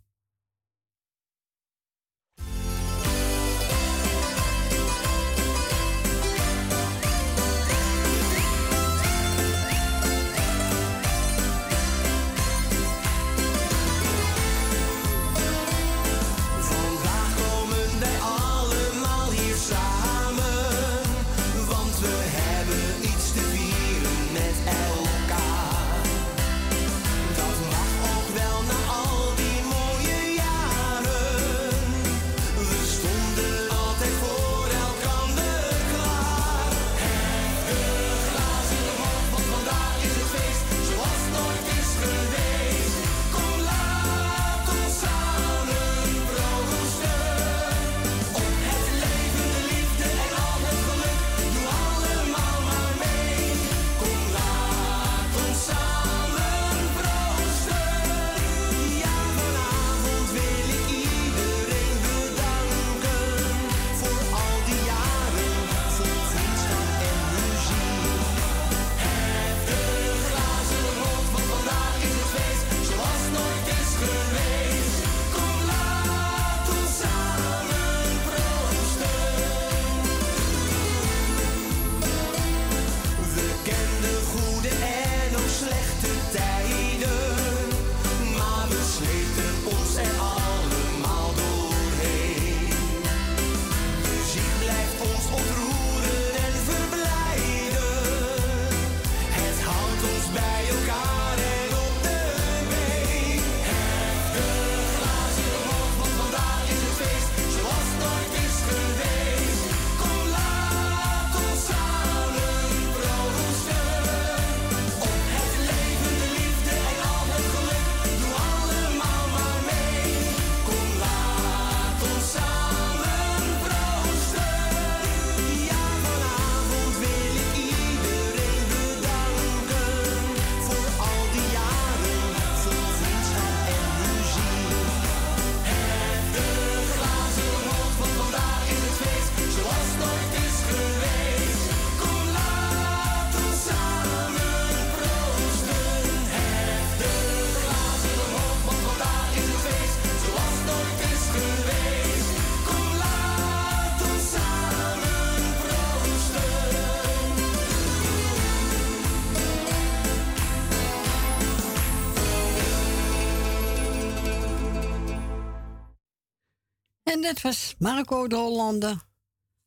Dat was Marco de Hollande.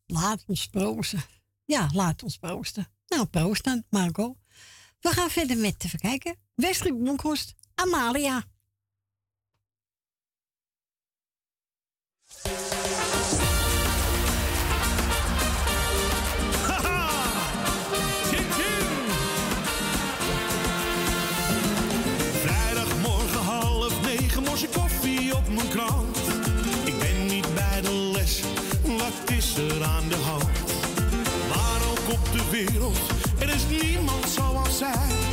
Laat ons proosten. Ja, laat ons proosten. Nou, proost Marco. We gaan verder met, te verkijken. Westrik Bronkhorst, Amalia. wereld, er is niemand zoals zij.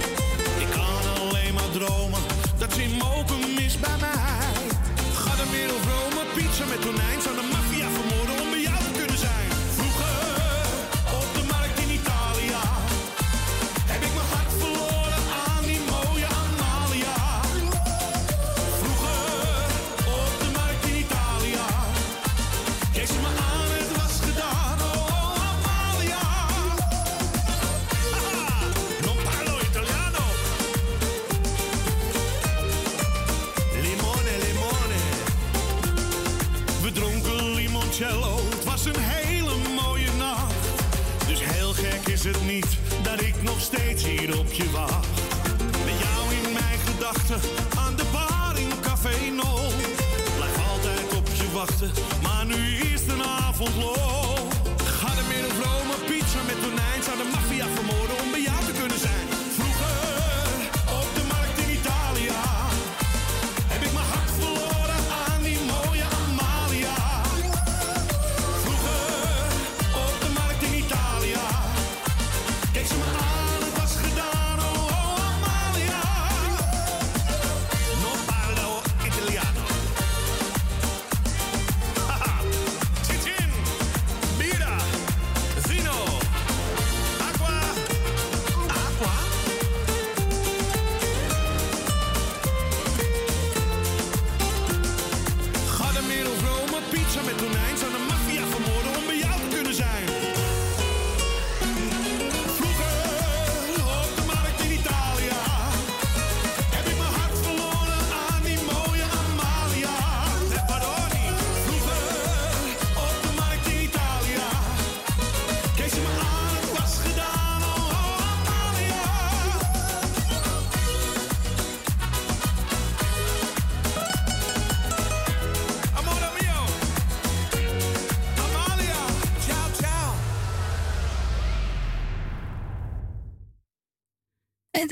je. Met jou in mijn gedachten aan de bar in Café No. Blijf altijd op je wachten, maar nu is de avondlo.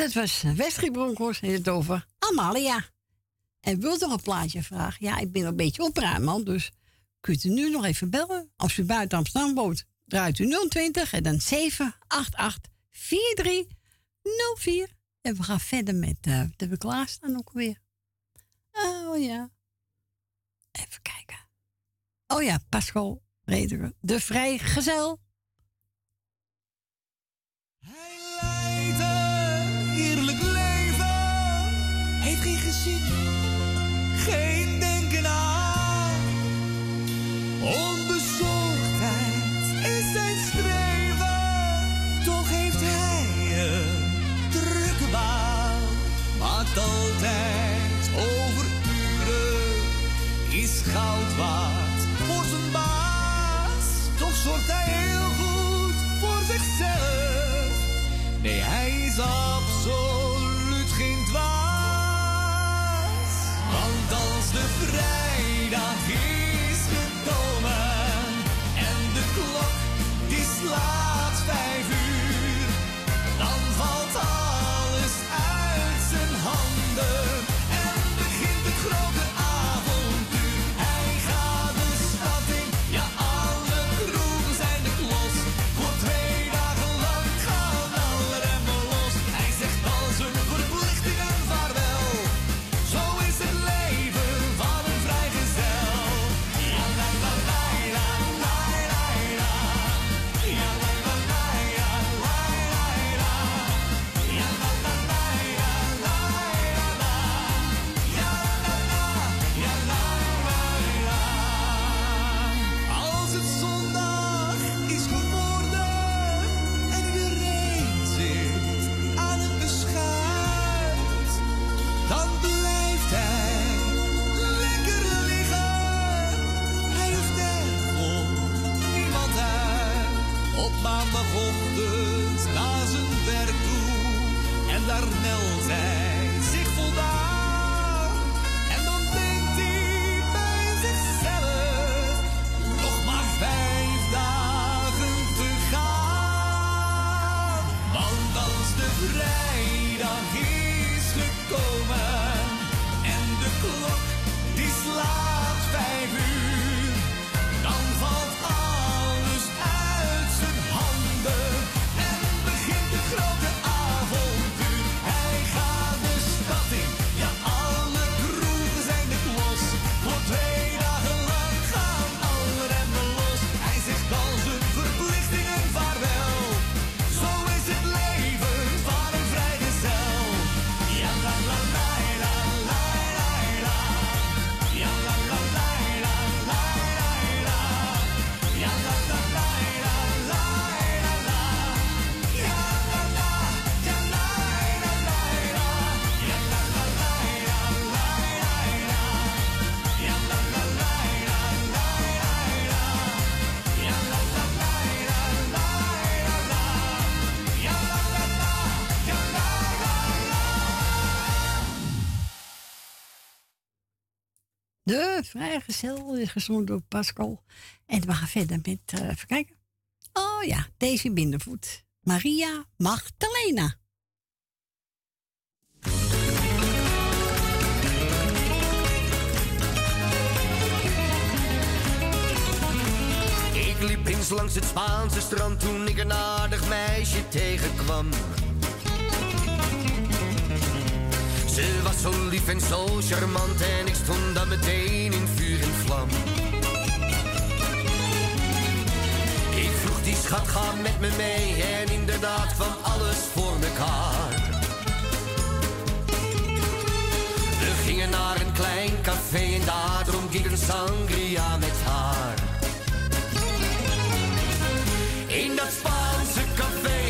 dat was eh, Westrie Bronkhorst in het over Amalia. En wilt nog een plaatje vragen? Ja, ik ben een beetje opruimman, dus kunt u nu nog even bellen. Als u buiten Amsterdam woont, draait u 020 en dan 788 4304. En we gaan verder met uh, de beklaarstaan ook weer. Oh ja. Even kijken. Oh ja, Pascal Reder, de vrijgezel. Vrijgezel is gezongen door Pascal. En we gaan verder met, eh, even kijken. Oh ja, Daisy Bindervoet. Maria Magdalena. Ik liep eens langs het Spaanse strand toen ik een aardig meisje tegenkwam. Ze was zo lief en zo charmant en ik stond dan meteen in vuur en vlam. Ik vroeg die schat, ga met me mee en inderdaad kwam alles voor mekaar. We gingen naar een klein café en daar dronk ik een sangria met haar. In dat Spaanse café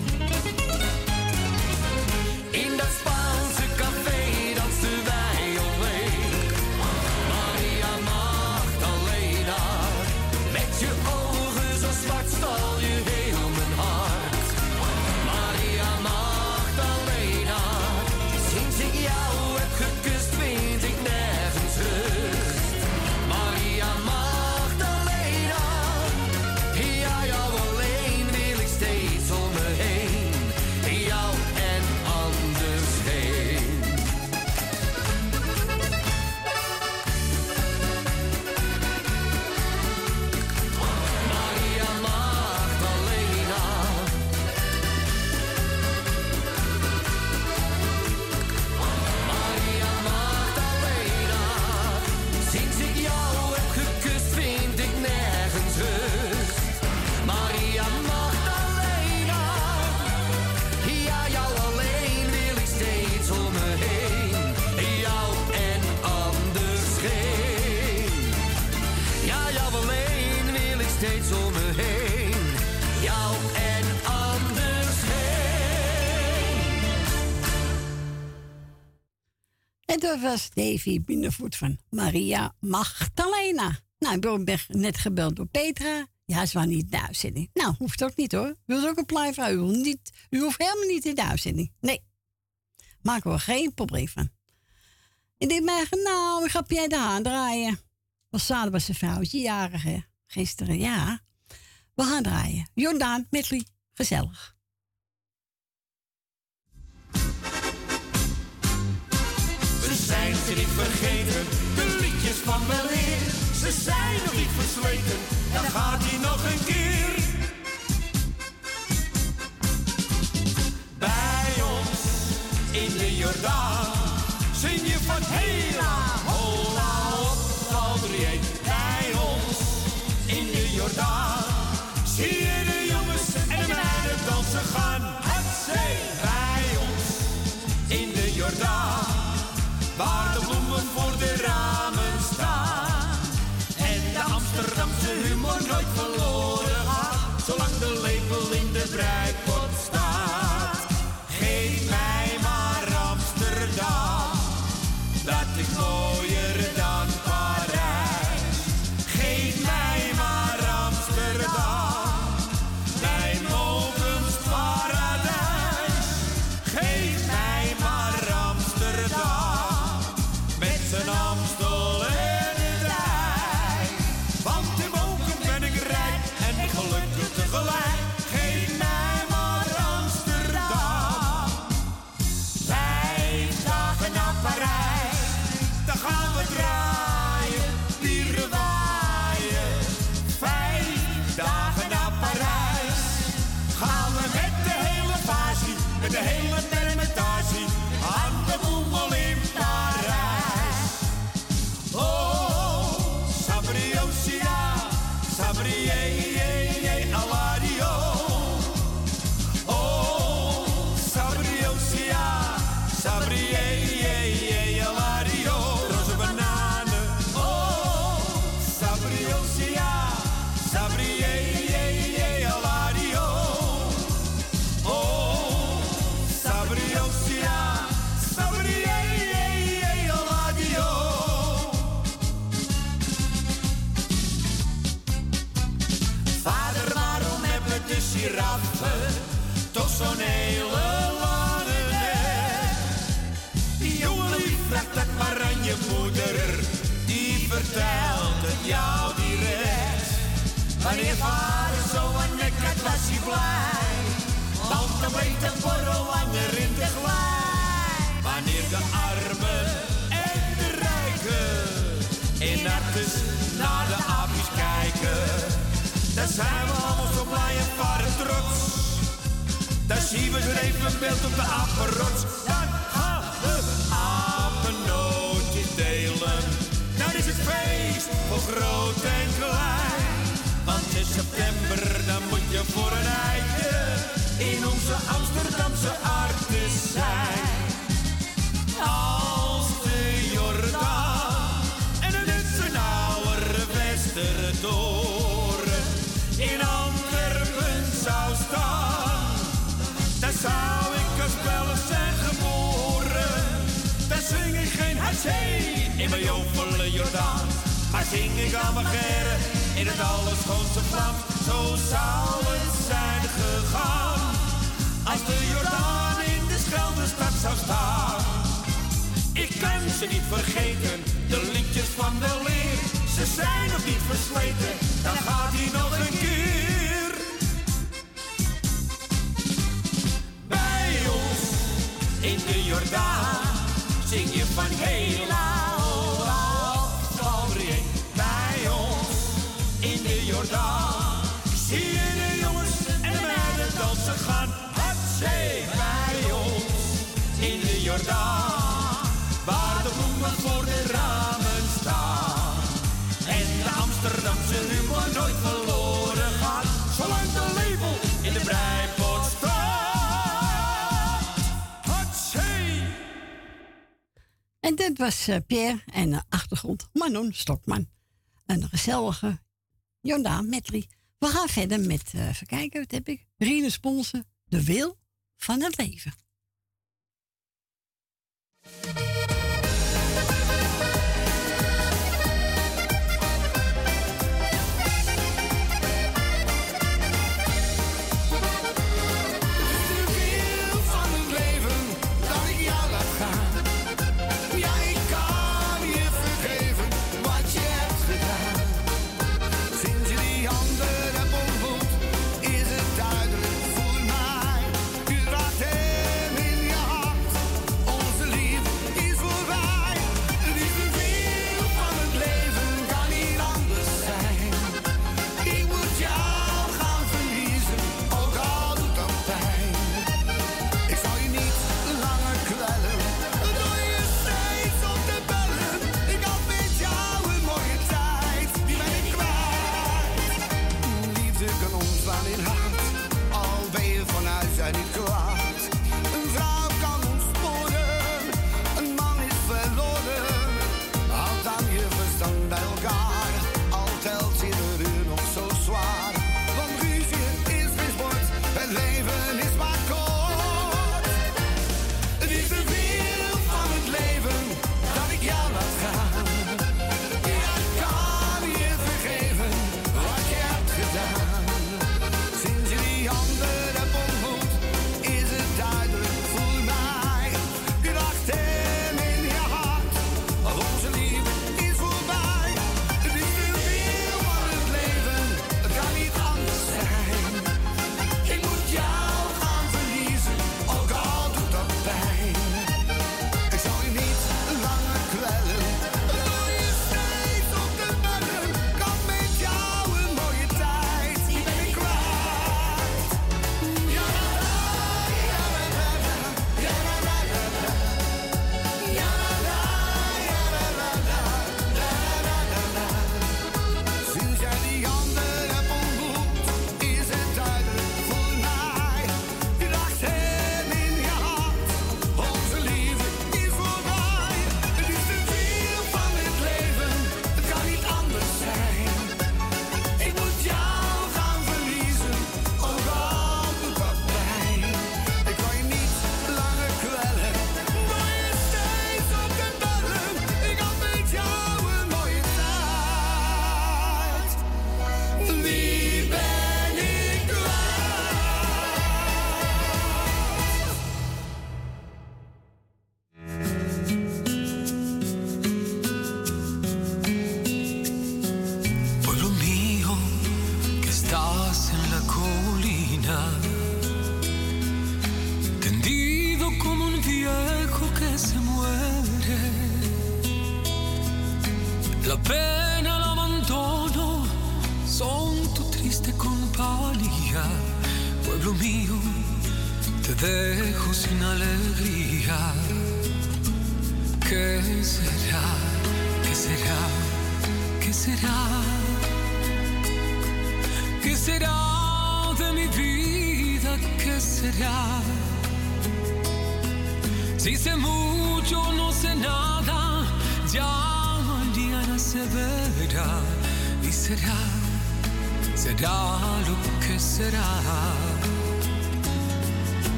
In dat Spaanse café dat was Davy Binnenvoet van Maria Magdalena. Nou, ik ben net gebeld door Petra. Ja, ze waren niet in de. Nou, hoeft ook niet hoor. Wil ook een van u? Niet, u hoeft helemaal niet in de. Nee. Maken we geen probleem van. Ik denk nou, ik ga Pierre de Haan draaien. Was zaterdag was zijn vrouwtje jarig? Gisteren, ja. We gaan draaien. Jordaan, Medley, gezellig. Ze niet vergeten, de liedjes van weleer. Ze zijn nog niet versleten, dan gaat hij nog een keer. Bij ons in de Jordaan zing je van hela, zo'n hele lange? Die jongen die vraagt dat maar aan je moeder, die vertelt het jou direct. Wanneer vader zo een nek had, was hij blij, want dan bleef de borrel langer in de glij. Wanneer de armen en de rijken in hartes naar de apies kijken. Dan zijn we Dan zien we er even beeld op de apenrots. Dan gaan we apennootjes delen. Dan is het feest voor groot en klein. Want in september dan moet je voor een eitje in onze Amsterdamse artes maar zing ik aan mijn geren in het allerschoonste Vlaams. Zo zou het zijn gegaan, als de Jordaan in de Scheldestad zou staan. Ik kan ze niet vergeten, de liedjes van de leer. Ze zijn nog niet versleten, dan gaat hij nog een keer. Bij ons in de Jordaan zing je van hela waar de bloemen voor de ramen staan. En de Amsterdamse humor nooit verloren gaat, zolang de label in de breipot staat. En dit was eh, Pierre en de achtergrond Manon Stokman. Een gezellige Jordaan Medley. We gaan verder met, eh, even kijken, wat heb ik? Rine Sponsen, De Wil van het Leven. Wil van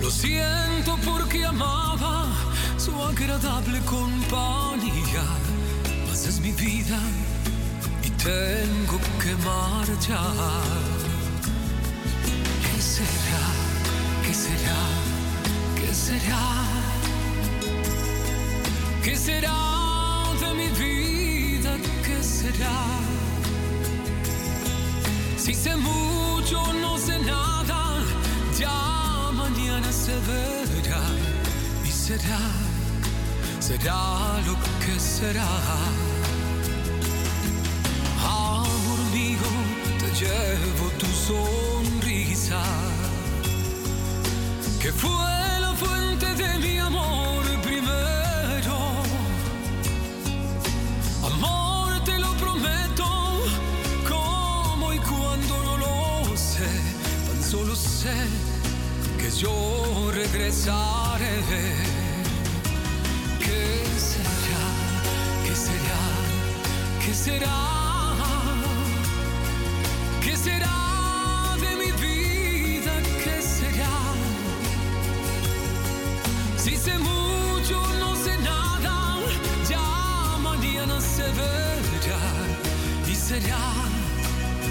Lo siento porque amaba su agradable compañía, mas es mi vida y tengo que marchar. ¿Qué será? ¿Qué será? ¿Qué será? ¿Qué será de mi vida? ¿Qué será? Si sé mucho, no sé nada, ya mañana se verá y será, será lo que será. Amor mío, te llevo tu sonrisa, que fue la fuente de mi amor Solo sé que yo regresaré. ¿Qué será? ¿Qué será? ¿Qué será? ¿Qué será de mi vida? ¿Qué será? Si sé mucho, no sé nada, ya mañana se verá y será,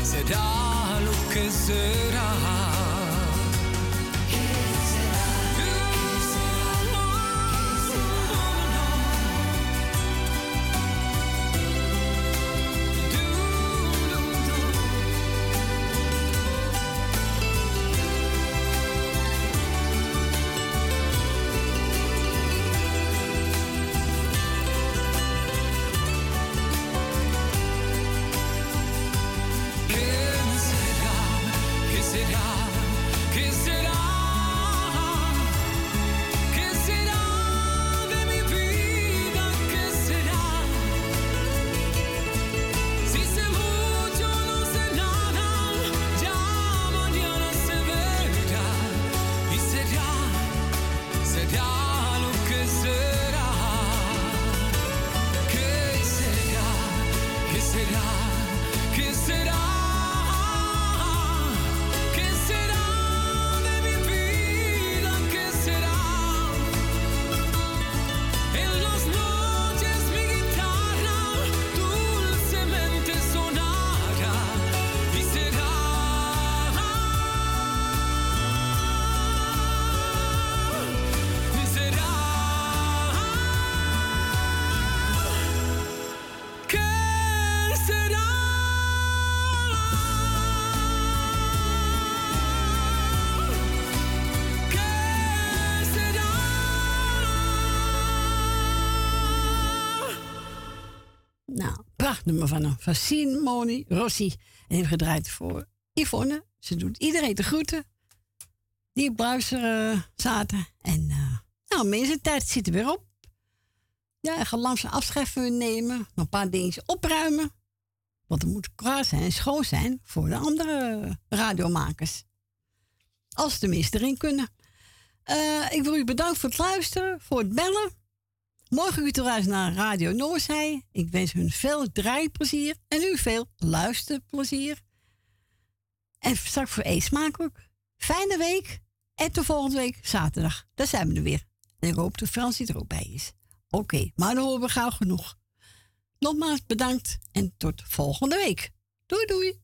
será lo que será. Prachtnummer van hem. Van Simone Rossi. En heeft gedraaid voor Yvonne. Ze doet iedereen te groeten. Die op eh, zaten. En eh nou, mensen, tijd zit er weer op. Ja, langzaam u nemen. Nog een paar dingetjes opruimen. Want het moet klaar zijn en schoon zijn voor de andere radiomakers. Als ze tenminste erin kunnen. Eh, ik wil u bedanken voor het luisteren, voor het bellen. Morgen u terug naar Radio Noorzij. Ik wens hun veel draaiplezier en u veel luisterplezier. En straks voor eet smakelijk. Fijne week en tot volgende week zaterdag. Daar zijn we er weer. En ik hoop dat Fransie er ook bij is. Oké, maar dan horen we gauw genoeg. Nogmaals bedankt en tot volgende week. Doei doei!